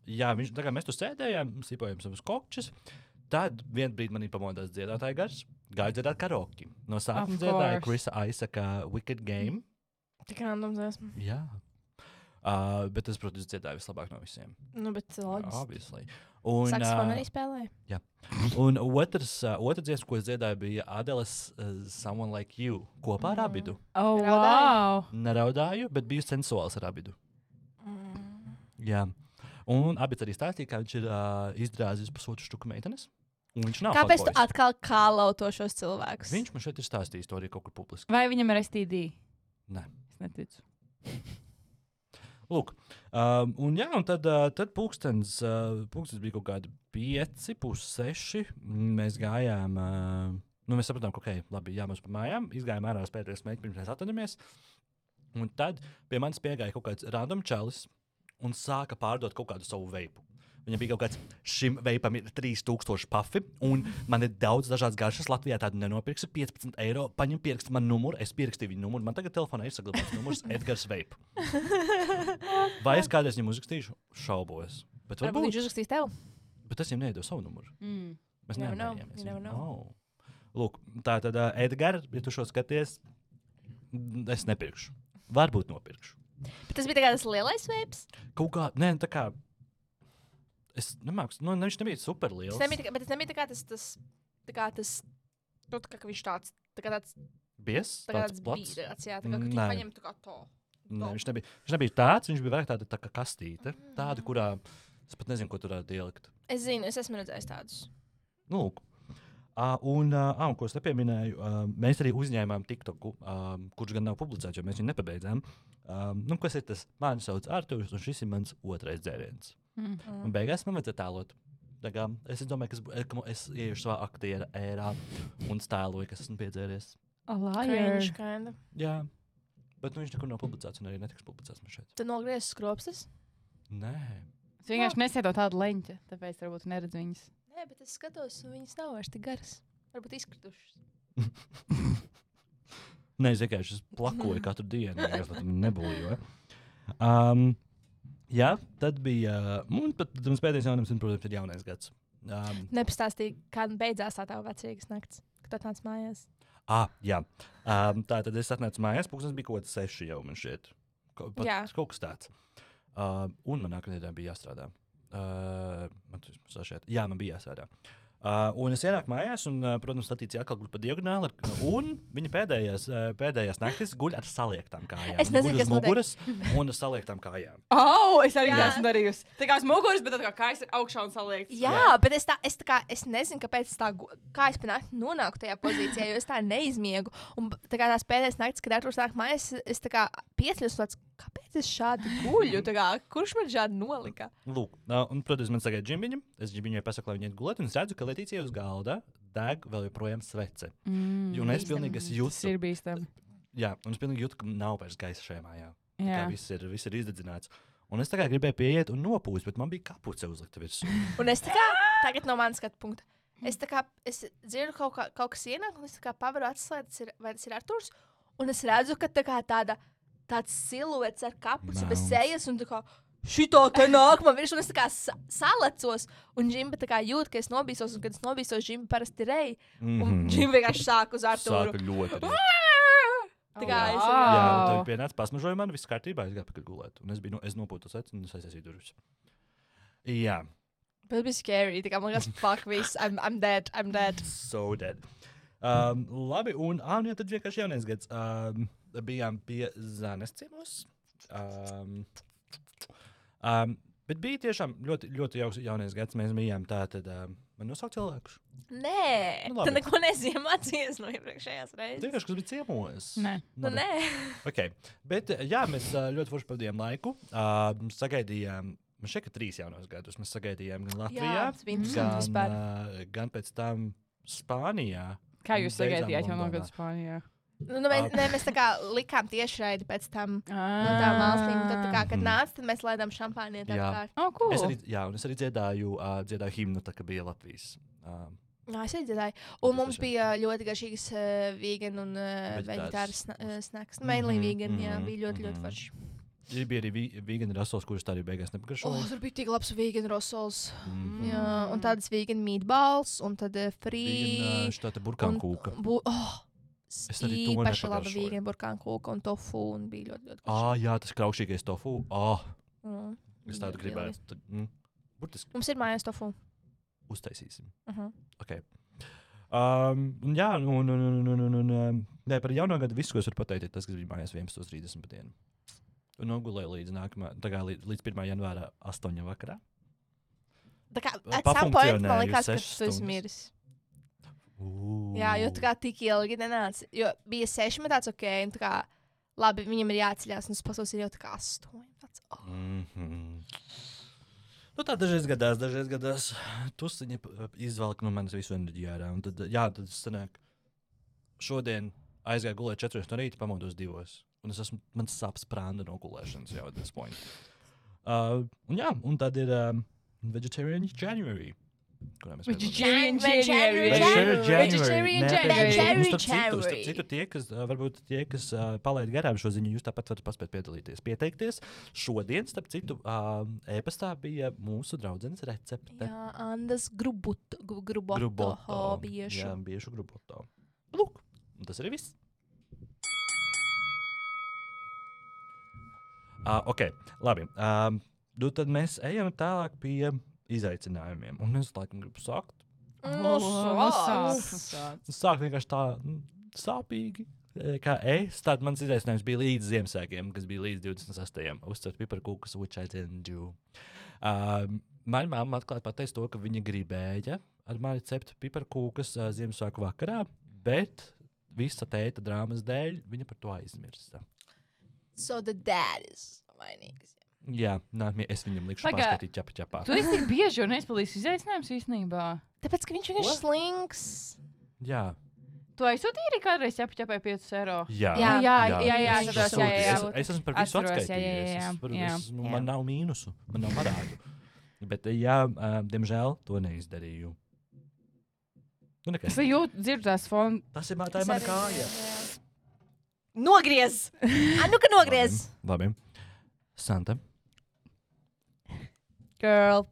jā, viņš, mēs tur sēdējām, sipojām savus kokčus. Tad vienā brīdī manī pamodās dziedātāja gars, gāja dziedāt karaoke. No sākuma course. Krisa Aisaka Wicked Game. Tik randoms esmu. Jā. Uh, bet es, protams, dziedāju vislabāk no visiem. Nu, bet loģiski. Obviously. Un, Saksofonu uh, arī spēlēja. un otrs, uh, otrs dziesma, ko es dziedāju, bija Adeles uh, Someone Like You kopā ar Mm. abidu. oh, wow. Neraudāju, bet biju sensuāls ar abidu. Mm. Jā. Un abi arī stāstīja, ka viņš ir uh, izrāzījis pusotru štuku meitenes. Un viņš nav Kāpēc tu atkal kālauto šos cilvēkus? Viņš man šeit ir stāstījis to arī kaut kur publiski. Vai viņam ir STD? Nē. Es neticu. Lūk, um, un, jā, un tad, uh, tad pulkstenis, uh, pulkstenis bija kaut kādi pieci, pusseši. Mēs gājām, uh, nu, mēs sapratām, ka, ok, labi, jāmaz pa mājām. Izgājām ārā uz pēdējais mēģinājums, pirms mēs atvadāmies. Un tad pie manis piegāja kaut kāds random čalis un sāka pārdot kaut kādu savu veipu. Viņam bija kaut kāds, šim veipam ir 3000 pafi, un man ir daudz dažādas garšas. Latvijā tādu nenopirksi. 15 eiro. Paņem, pieraksti man numuru, es pierakstīju viņu numuru. Man tagad telefonā ir saglabāts numurs Edgars Veip. Vai es kādreiz viņam uzrakstīšu? Šaubos. Bet, Varbūt viņš uzrakstīs tev. bet es viņam neiedodu savu numuru. Mm. Mēs know. Oh. Lūk, tā tad, uh, Edgars, ja tu šo skaties, es nepirkšu. Varbūt nopirkšu. Bet tas bija tā kā tas lielais veips. Kaut kā, nē, tā kā. Es nemāku, nu, viņš nebija super liels. Tas nebija tā kā, bet tas nebija tā kā tas, tas, tā kā tas, nu, tā kā viņš tāds, tā kā tāds, Bies, tā kā tāds tāds plats. bīrāts, jā, tā kā, ka tu paņem tā kā to. Nē, viņš, nebija, viņš nebija tāds, viņš bija vairāk tāda tā kā kastīte. Tāda, Mm. kurā es pat nezinu, ko tur varētu ielikt. Es zinu, es esmu redzējis tādus. Nu, lūk. Uh, un, uh, un, ko es nepieminēju, uh, mēs arī uzņēmām TikToku, uh, kurš gan nav publicēts, jo mēs viņu nepabeidzām. Um, nu, kas ir tas? Mani sauc Arthurs, un šis ir mans otrais dzēriens. Mm. Un beigās man vajadzēja tēlot. Kā Es domāju, ka es, ka es iešu savā aktiera ērā un stēloju, kas esmu piedzēries. A liar. Cringe, kinda. Jā, bet nu, viņš nekur nav publicēts, un arī netiks publicēts man šeit. Tu nogriezi skropstas? Nē, Es vienkārši nesēdu tādu leņķi, tāpēc varbūt neredzu viņas. Nē, bet es skatos, un viņas nav vairs tik garas. Varbūt izkritušas. Nē, es vienkārši plakoju katru dienu. Es tam nebūju. Um, jā, tad bija. Un pat mums pēdējais jaunums, un, protams, ir jaunais gads. Um, Nepastāstīja, kā beidzās tā tava vecīgas nakts, kad tu atnāc mājās. ah, jā, um, tā tad es atnācu mājās, pūkstens bija kaut kāds seši jau man šeit. Kaut, pat, Jā. kaut kas tāds. Uh, un man nākamajā dienā bija jāstrādā. Uh, man tas sašķiet. Jā, man bija jāstrādā. Uh, un es ienāku mājās, un, uh, protams, statīcija atkal guļ pa diagonāli. ar- Un viņa pēdējās, uh, pēdējās naktis guļ ar saliektām kājām. Es nezinu, guļ uz kas muguras un ar saliektām kājām. Oh, es arī Jā. esmu darījusi. Tā kā es muguras, bet tā kā kājas ir augšā un saliekts. Jā, Jā. bet es, tā, es, tā kā, es nezinu, kāpēc tā, kā es panāku, nonāku tajā pozīcijā, jo es tā neizmiegu. Un tā kā tās pēdējās naktis, kad Arthurs nāk mājās, es tā kā piecļos tāds, kāpēc es šādi guļu? Kā, kurš man šādi nolika? Lūk, un, protams, man sagaida ģimbiņa. Es ģimbiņai pasaku, lai viņa iet gulēt, un es redzu, ka Letīcija uz galda deg vēl joprojām svece. Mm. Un es pilnīgi es Tas jūtu, ir bīstami. jā, un es pilnīgi jūtu, ka nav vairs gaisa šajā mājā. Jā. kā viss ir, viss ir izdedzināts. Un es tā kā gribēju pieiet un nopūst, bet man bija kapuce uzlikta virsū. Un es tā kā, tagad no manas skatu punkta. Es tā kā es dzirdu kaut, kā, kaut kas ienāk, un es tā kā pavaru acis, lai tas ir, vai tas ir Arturs. Un es redzu, ka tā kā tāda, tāds siluets ar kapuci bez sejas, kā šito te nāk man virsū, un es tā kā sa salecos, un Džimba tā kā jūt, ka es nobīsos, un kad es nobīsos, Džimba parasti rei, un Džimba vienkārši sāk uz Arturu. Sāka ļoti. Tā kā es Wow. Jā, tad pienāca pasmažoja man, viss kārtībā, es gāju pakaļ gulēt. Un es biju, no, es nopūtu acis un es aizsēju durvis. Jā, Bet tas bija scary, tā kā man liekas, fuck, viss, I'm, I'm dead, I'm dead. so dead. Um, labi, un, ah, un jā, tad vienkārši jaunais gads. Um, bijām pie Zanes ciemos. Um, um, bet bija tiešām ļoti, ļoti jauks jaunais gads. Mēs bijām tā, tad um, man nosaukt cilvēkus. Nē, Nu, tu neko nezini mācījies no iepriekšējās reizes. Vienkārši, kas bija ciemos. Nē. Nu, nē. Okay. Bet, uh, jā, mēs uh, ļoti forši pavadījām laiku. Uh, sagaidījām, man šeit ir trīs jaunos gadus. Mēs sagaidījām gan Latvijā, gan, uh, gan pēc tam Spānijā. Kā jūs sagaidījāt jau no Londonā. gada Spānijā? Nu, nu, mēs, nē, mēs tā kā likām tieši raidi pēc tam no Ah. tām valstīm. Tad, tā kā, kad nāca, tad mēs laidām šampāniet Jā. apkārt. Oh, cool. Es arī, jā, un es arī dziedāju, uh, dziedāju himnu, tā kā bija Latvijas. Uh, Jā, es arī dzirdēju. Un mums bija ļoti garšīgas uh, vegan un uh, veģetāras sna- uh, snacks. Mainly Mhm, vegan, jā, mhm, bija ļoti, ļoti mhm. forši. ir bija arī vegāni rasos, kurus tā arī beigās Oh, nepagaršoja. tur bija tik labs vegan rosols. Mhm. Jā, un tādas vegan meatballs, un tad uh, free. Vegāna štāta burkāna kūka. Bu, oh, Es arī īpaši nepagaršoju. vegan burkāna kūka un tofu, un bija ļoti, ļoti Ah, jā, tas kraukšīgais tofu. Ah, Mm. es tādu gribētu. Tad, mm, burtiski Mums ir mājās tofu. uztaisīsim. Uh -huh. Okay. Um, jā, un, un, un, un, un, un nē, par jauno gadu visu, ko es varu pateikt, ir tas, kas bija mājās 11.30 pa dienu. Un nogulēju līdz, nākamā, kā līdz, līdz 1. janvāra 8. vakarā. Tā kā at some point man liekas, ka tu esi miris. Ū. Jā, jo tā kā tik ilgi nenāca. Jo bija seši, bet tāds ok, un tā kā labi, viņam ir jāceļās, un tas pasaule ir jau tā kā astoņi. Tāds, oh. Mm -hmm. Nu, tā dažreiz gadās, dažreiz gadās. Tusiņa izvelk no manis visu enerģiju ārā. un Tad, jā, tad sanāk, šodien aizgāju gulēt 4 no rīta, pamodos 2. Un es esmu, man sāp sprāda no gulēšanas jau at this point. Uh, un jā, un tad ir um, Vegetarian January. Kurā mēs Vegetarian. Vegetarian Vegetarian. Mums, starp citu, tie, kas, varbūt tie, kas uh, palaid garām šo ziņu, jūs tāpat varat paspēt piedalīties. Pieteikties. Šodien, starp citu, uh, e-pastā bija mūsu draudzenes recepte. Jā, Andas grubuto, gu- gruboto, Gruboto. hobiešu. Jā, biešu gruboto. Lūk, un tas arī viss. Uh, ok, labi. Um, nu tad mēs ejam tālāk pie izaicinājumiem. Un es laikam gribu sākt. Nu, Nu, sāc. sāc, sāc. Sāk vienkārši tā mm, sāpīgi. e, Kā es, tad mans izaicinājums bija līdz Ziemassvētkiem, kas bija līdz 26. uzcelt piparkūkus, which I didn't do. Um, Mana mamma atklāti pateica to, ka viņa gribēja ar mani cept piparkūkus uh, Ziemassvētku vakarā, bet visa tēta drāmas dēļ viņa par to aizmirsa. So the dad is vainīgs. Jā, nākamie es viņam likšu Pagā- paskatīt ķapa ķapā. Tu esi tik bieži un neizpildījis izaicinājumus īstenībā. Tāpēc, ka viņš vienkārši Ko? slings. Jā, Tu aizsūtīji arī kādreiz ķepai 5 eiro. jā, Jā, jā, jā, jā, jā, es jā, saprotu, jā, jā, Es, jā. es esmu par visu jā, jā, atskaitījies. jā, jā. nu, Jā. man nav mīnusu, man nav parādu. Bet, jā, uh, diemžēl to neizdarīju. Nu, nekas. Es jūtu, dzirdu tās fonu. Tas ir, tā ir mana kāja. Nogriez! Ah, nu, ka nogriez! Labi. labi. Santa. Girl.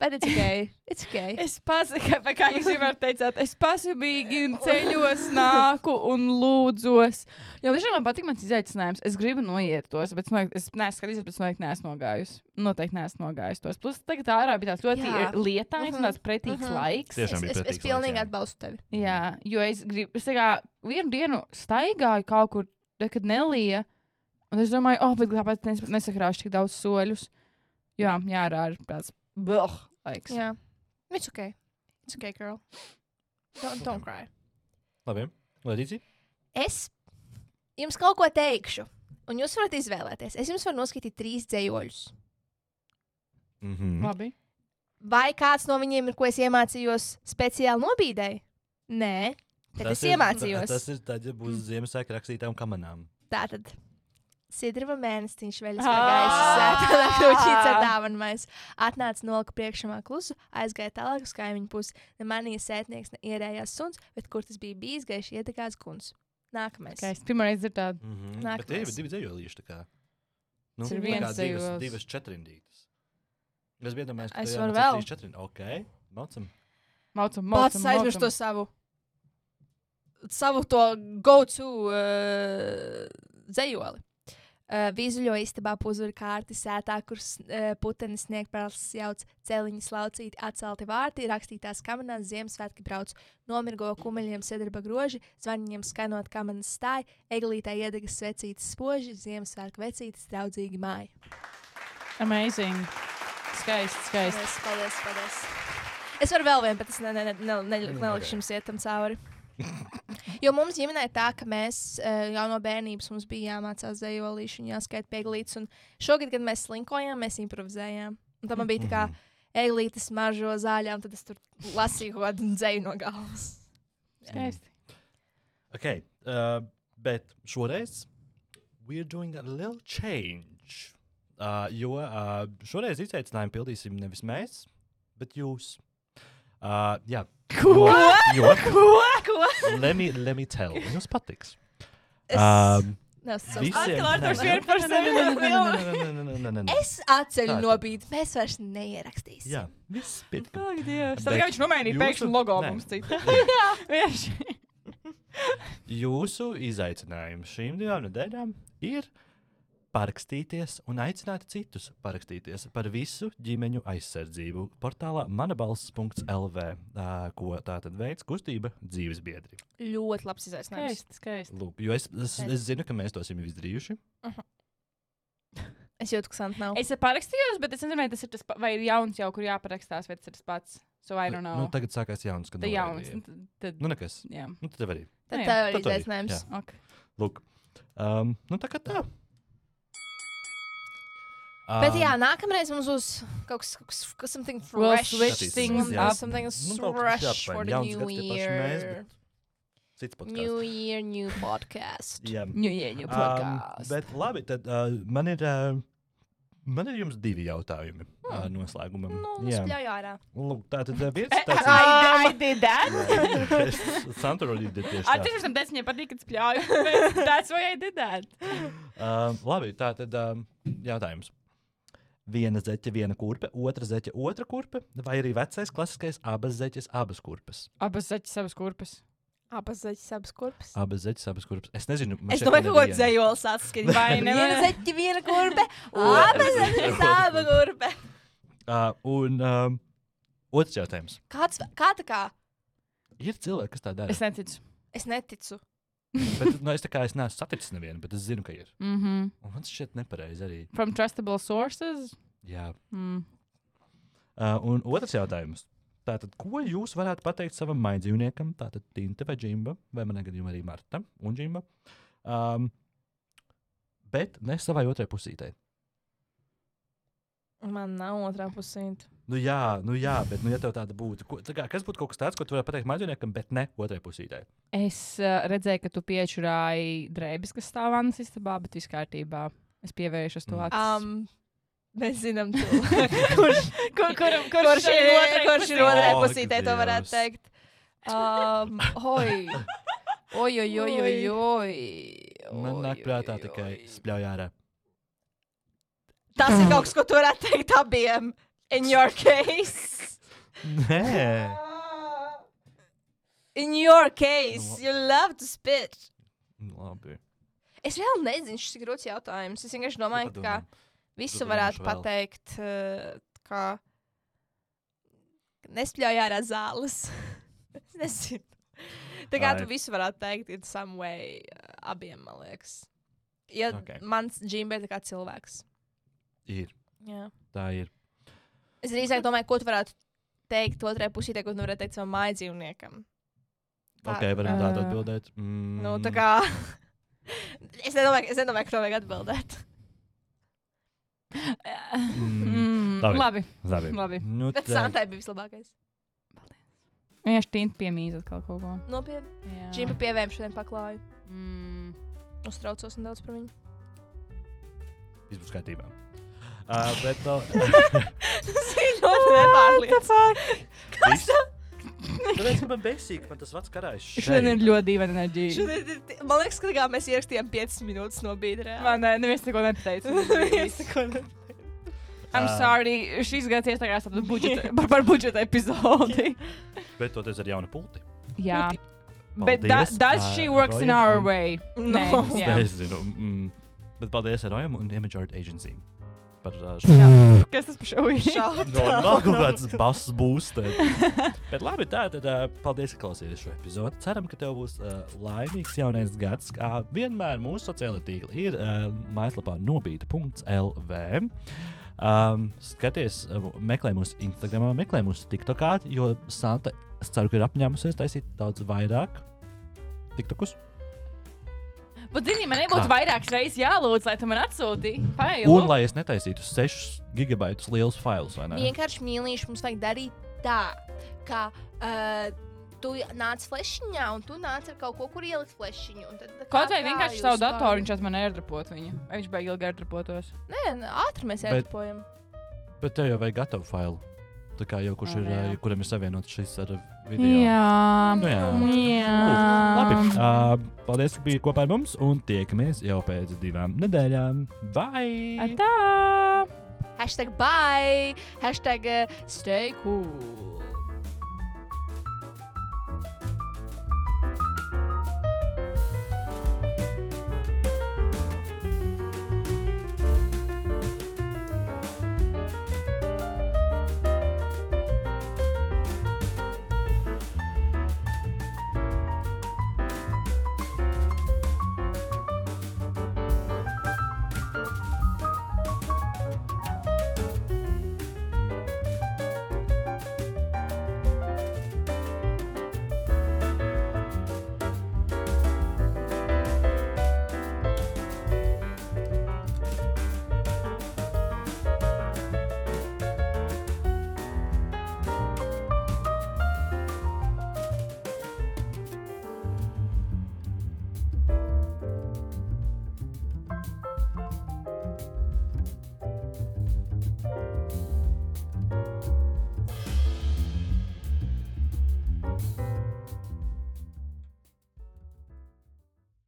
Bet it's okay. It's okay. Es pasaku, kā jūs jau teicāt, es pasūdzīgi ceļos, nāku un lūdzos. Jo tiešām man patīk mans izaicinājums. Es gribu noiet tos, bet es noteikti- es neesmu skatījies, bet es noteikti neesmu nogājusi. Noteikti neesmu nogājusi tos. Plus, tagad ārā bija tāds ļoti lietains un Mhm. tāds pretīgs Mhm. laiks. Tiešām es, bija es, es pretīgs pilnīgi laiks, jā. atbalstu tevi. Jā, jo es gribu, es tā kā vienu dienu staigāju kaut kur, kad nelija. Un es domāju, oh, bet kāpēc nes, nesakrāšu tik daudz soļus? Jā, jā, ir tāds blūh laiks. Jā. It's okay. It's okay, girl. Don't, don't cry. Labi. Ledīci. Es jums kaut ko teikšu, un jūs varat izvēlēties. Es jums varu noskaidrot trīs dzējoļus. Mm -hmm. Labi. Vai kāds no viņiem ir, ko es iemācījos speciāli nobīdēji? Nē, tad es iemācījos. Tas ir tad, ja būs Ziemassvētku rakstītām kamanām. Tātad Sidrava mēnestiņš veļas Ah! gaisa sētā, krūšīts ar dāvanu maisu. Atnāca nolika priekšamā klusu, aizgāja tālāk uz kaimiņu pusi. Ne manīja sētnieks, ne ierējās suns, bet kur tas bija bijis, gaiši ietekās guns. Nākamais. Okay, es pirmo reizi dzirdēju. Mm -hmm. Nākamais. Bet tie ir divi dzējolīši. tā kā. Nu, Tas ir tā viens kā divas, četrindītas. Es biju domājis, ka Es varu ir vēl. trīs četrin- Ok, maucam. Maucam, Pats maucam, aizmirst to savu. Savu to go-to uh, dzējoli. Uh, Vīzuļo istabā puzuri kārti sētā, kur uh, putenis sniegpēles jauc celiņas laucīti atcelti vārti, rakstītās kamerās Ziemassvētki brauc, nomirgo kumeļiem sedarba groži, zvaņiem skanot kamenas stāja, eglītē iedegas svecītas spoži, Ziemassvētku vecītas draudzīgi māja. Amazing. Skaisti, skaisti. Paldies, paldies, paldies. Es varu vēl vienu, bet es ne, ne, ne, ne, ne, Nu, nelikšu ok. jums iet tam cauri. Jo mums ģimenē tā, ka mēs uh, jau no bērnības mums bija jāmācās zejolīši un jāskaita pieglītes. Un šogad, kad mēs slinkojām, mēs improvizējām. Un tam man bija tā kā Mhm. eglītes mažo zāļām, tad es tur lasīju kaut kādu dzēju no galvas. skaisti. Ok, uh, bet šoreiz we're doing a little change. Uh, jo uh, šoreiz izaicinājumu pildīsim nevis mēs, bet jūs. Uh, jā, ko? Jo, jo, ko? Let me, let me tell. Jums patiks. Um, Es atceļu no bīdas. Mēs vairs neierakstīsim. Jā, viss ir kārtībā. Tad viņš nomainīja pēkšņi logo mums citu. Jā, vienkārši. Jūsu izaicinājums šīm divām nedēļām ir parakstīties un aicināt citus parakstīties par visu ģimeņu aizsardzību portālā manabalss.lv, ko tā tad veids kustība dzīves biedri. Ļoti labs izaicinājums. Skaisti, skaisti. Lūk, jo es, es, es zinu, ka mēs to esam izdarījuši. Es jūtu, ka Santa nav. Es parakstījos, bet es nezinu, vai tas ir tas pats, vai ir jauns jau, kur jāparakstās, vai tas ir tas pats. So I don't know. Nu, tagad sākās jauns, kad Tā jauns. nu, tad- Nu, nekas. jā. Nu, tad tev arī. Tad ir tad arī, izaicinājums. jā. Ok. Lūk. Um, nu, tā kā tā. Bet Um, jā, nākamreiz mums būs kaut kas, kaut kas, kaut kas something We'll fresh. switch Skatīsimies, things up. Something Nu, kaut kas fresh for the new year. Cits podkāsts. New year, new podcast. Jā. New Year, new Um, podcast. bet labi, tad uh, man ir. Uh, Man ir jums divi jautājumi hmm. uh, noslēgumam. Nu, Jā, ārā. Lūk, tā tad uh, viens I, tāds I did that. ir. Santorini ir tieši I tā. think some that's patīk, kad spļauju. bet That's why I did that. Um, labi, tā tad um, jautājums. Viena zeķe, viena kurpe, otra zeķe, otra kurpe, vai arī vecais klasiskais abas zeķes, abas kurpes. Abas zaķis, abas kurpes. Abas zaķis, abas kurpes. Abas zeķes, abas kurpes. Es nezinu, man Es šķiet, domāju, ka kāds zejols atskaņas. Vai ne, Viena ne? zeķi, viena kurpe. Abas zaķis, aba kurpe. Uh, un um, otrs jautājums. Kāds, kā tā kā? Ir cilvēki, kas tā dara. Es neticu. Es neticu. Bet, nu, es tā kā es neesmu saticis nevienu, bet es zinu, ka ir. Mm -hmm. Un man šķiet nepareizi arī. From trustable sources. Jā. Mm. Uh, un otrs jautājums. Tātad, ko jūs varētu pateikt savam maidzīvniekam, tātad Tinte vai Džimba, vai manā gadījumā arī Marta un Džimba, um, bet ne savai otrai pusītei? Man nav otrā pusīta. Nu jā, nu jā, bet, nu, ja tev tāda būtu, ko, tā kā, kas būtu kaut kas tāds, ko tu varētu pateikt maidzīvniekam, bet ne otrai pusītei? Es uh, redzēju, ka tu piečurāji drēbes, kas stāv vannas istabā, bet viss kārtībā. Es pievēršos to Mm. acis. Um, mēs zinām, kurš, kur, kuram, kurš ir otrai kurš ir otrā pusītē, to varētu teikt. Um, oi. Oi, oi, oi, oi, oi. Man nāk prātā tikai oi. spļauj ārā. Tas ir kaut kas, ko tu varētu teikt abiem. In your case. Nē, In your case, you love to spit. Labi. Es vēl nezinu, šis ir grūts jautājums. Es vienkārši domāju, ka visu varētu vēl. pateikt, uh, kā nespļauj ārā zāles. es nezinu. Tā kā tu visu varētu teikt, in some way, uh, abiem, man liekas. Ja Ok. okay. mans džimbe ir kā cilvēks. Ir, Jā. tā ir. Es drīzāk domāju, ko tu varētu teikt otrai pusītē, ko tu varētu teikt savam mājdzīvniekam. Tā- Ok, varam tādu Ā. atbildēt. Mm, Nu, tā kā. es, nedomāju, es nedomāju, ka to vajag atbildēt. Mm, labi. labi. Labi. Labi. Nu, Bet tā- Santai bija vislabākais. Vienkārši tinti piemīzat kaut ko. Nopietni. Jā. Džimba pievēm šodien paklāju. Mm. Uztraucos nedaudz par viņu. viss būs kārtībā. Uh, bet uh, ļoti nepārliecināts. viss. Tāpēc, ka man besīgi, man tas vats karājas. Šodien ir ļoti dīvaina enerģija. Šodien ir- Man liekas, ka mēs ierakstījām 5 minūtes no bīdra. Man ne, neviens neko neteica. I'm Ā. sorry, šīs gads iestājās par budžeta, par, par budžeta epizodi. Bet toties ar jaunu pulti. Jā. Bet da, Paldies, does ā, she works in Rojam our un- way? No. Nē, Es jā. nezinu. Mm, bet paldies Rojam un Image Art Agency. Par uh, Jā. šo Kas tas par šo ir? No, kaut kāds bass boosters. Bet labi, tā tad uh, paldies, ka klausījāties šo epizodi. Ceram, ka tev būs uh, laimīgs jaunais gads. Kā vienmēr mūsu sociālajā tīklā ir uh, mājaslapā nobīta.lv. Um, skaties, meklē mūsu Instagram, meklē mūsu TikTokā, jo Santa, es ceru, ka ir apņēmusies taisīt daudz vairāk TikTokus. Bet, zini, man nebūtu Kā? vairākas reizes jālūdz, lai tu man atsūtītu. Un lai es netaisītu 6 gigabaitus lielus failus, vai ne? Vienkārši mīlīši mums vajag darīt tā, ka uh, tu nāc flešiņā un tu nāc ar kaut ko, kur ielikt flešiņu. un tad Kaut vai kā vienkārši savu datoru viņš man airdrapot viņu. Vai viņš beigas ilgi airdраpotos? Nē, ātri mēs Bet- ēdapojam. Bet tev jau vajag gatavu failu. Tā kā jau kurš ir, jā. uh, kuram ir savienots šis ar video. Jā. Nu, jā. Jā. Labi. Uh, paldies, ka bijāt kopā ar mums. Un tiekamies jau pēc divām nedēļām. Bye! Tā! Hashtag bye! Hashtag uh, stay cool!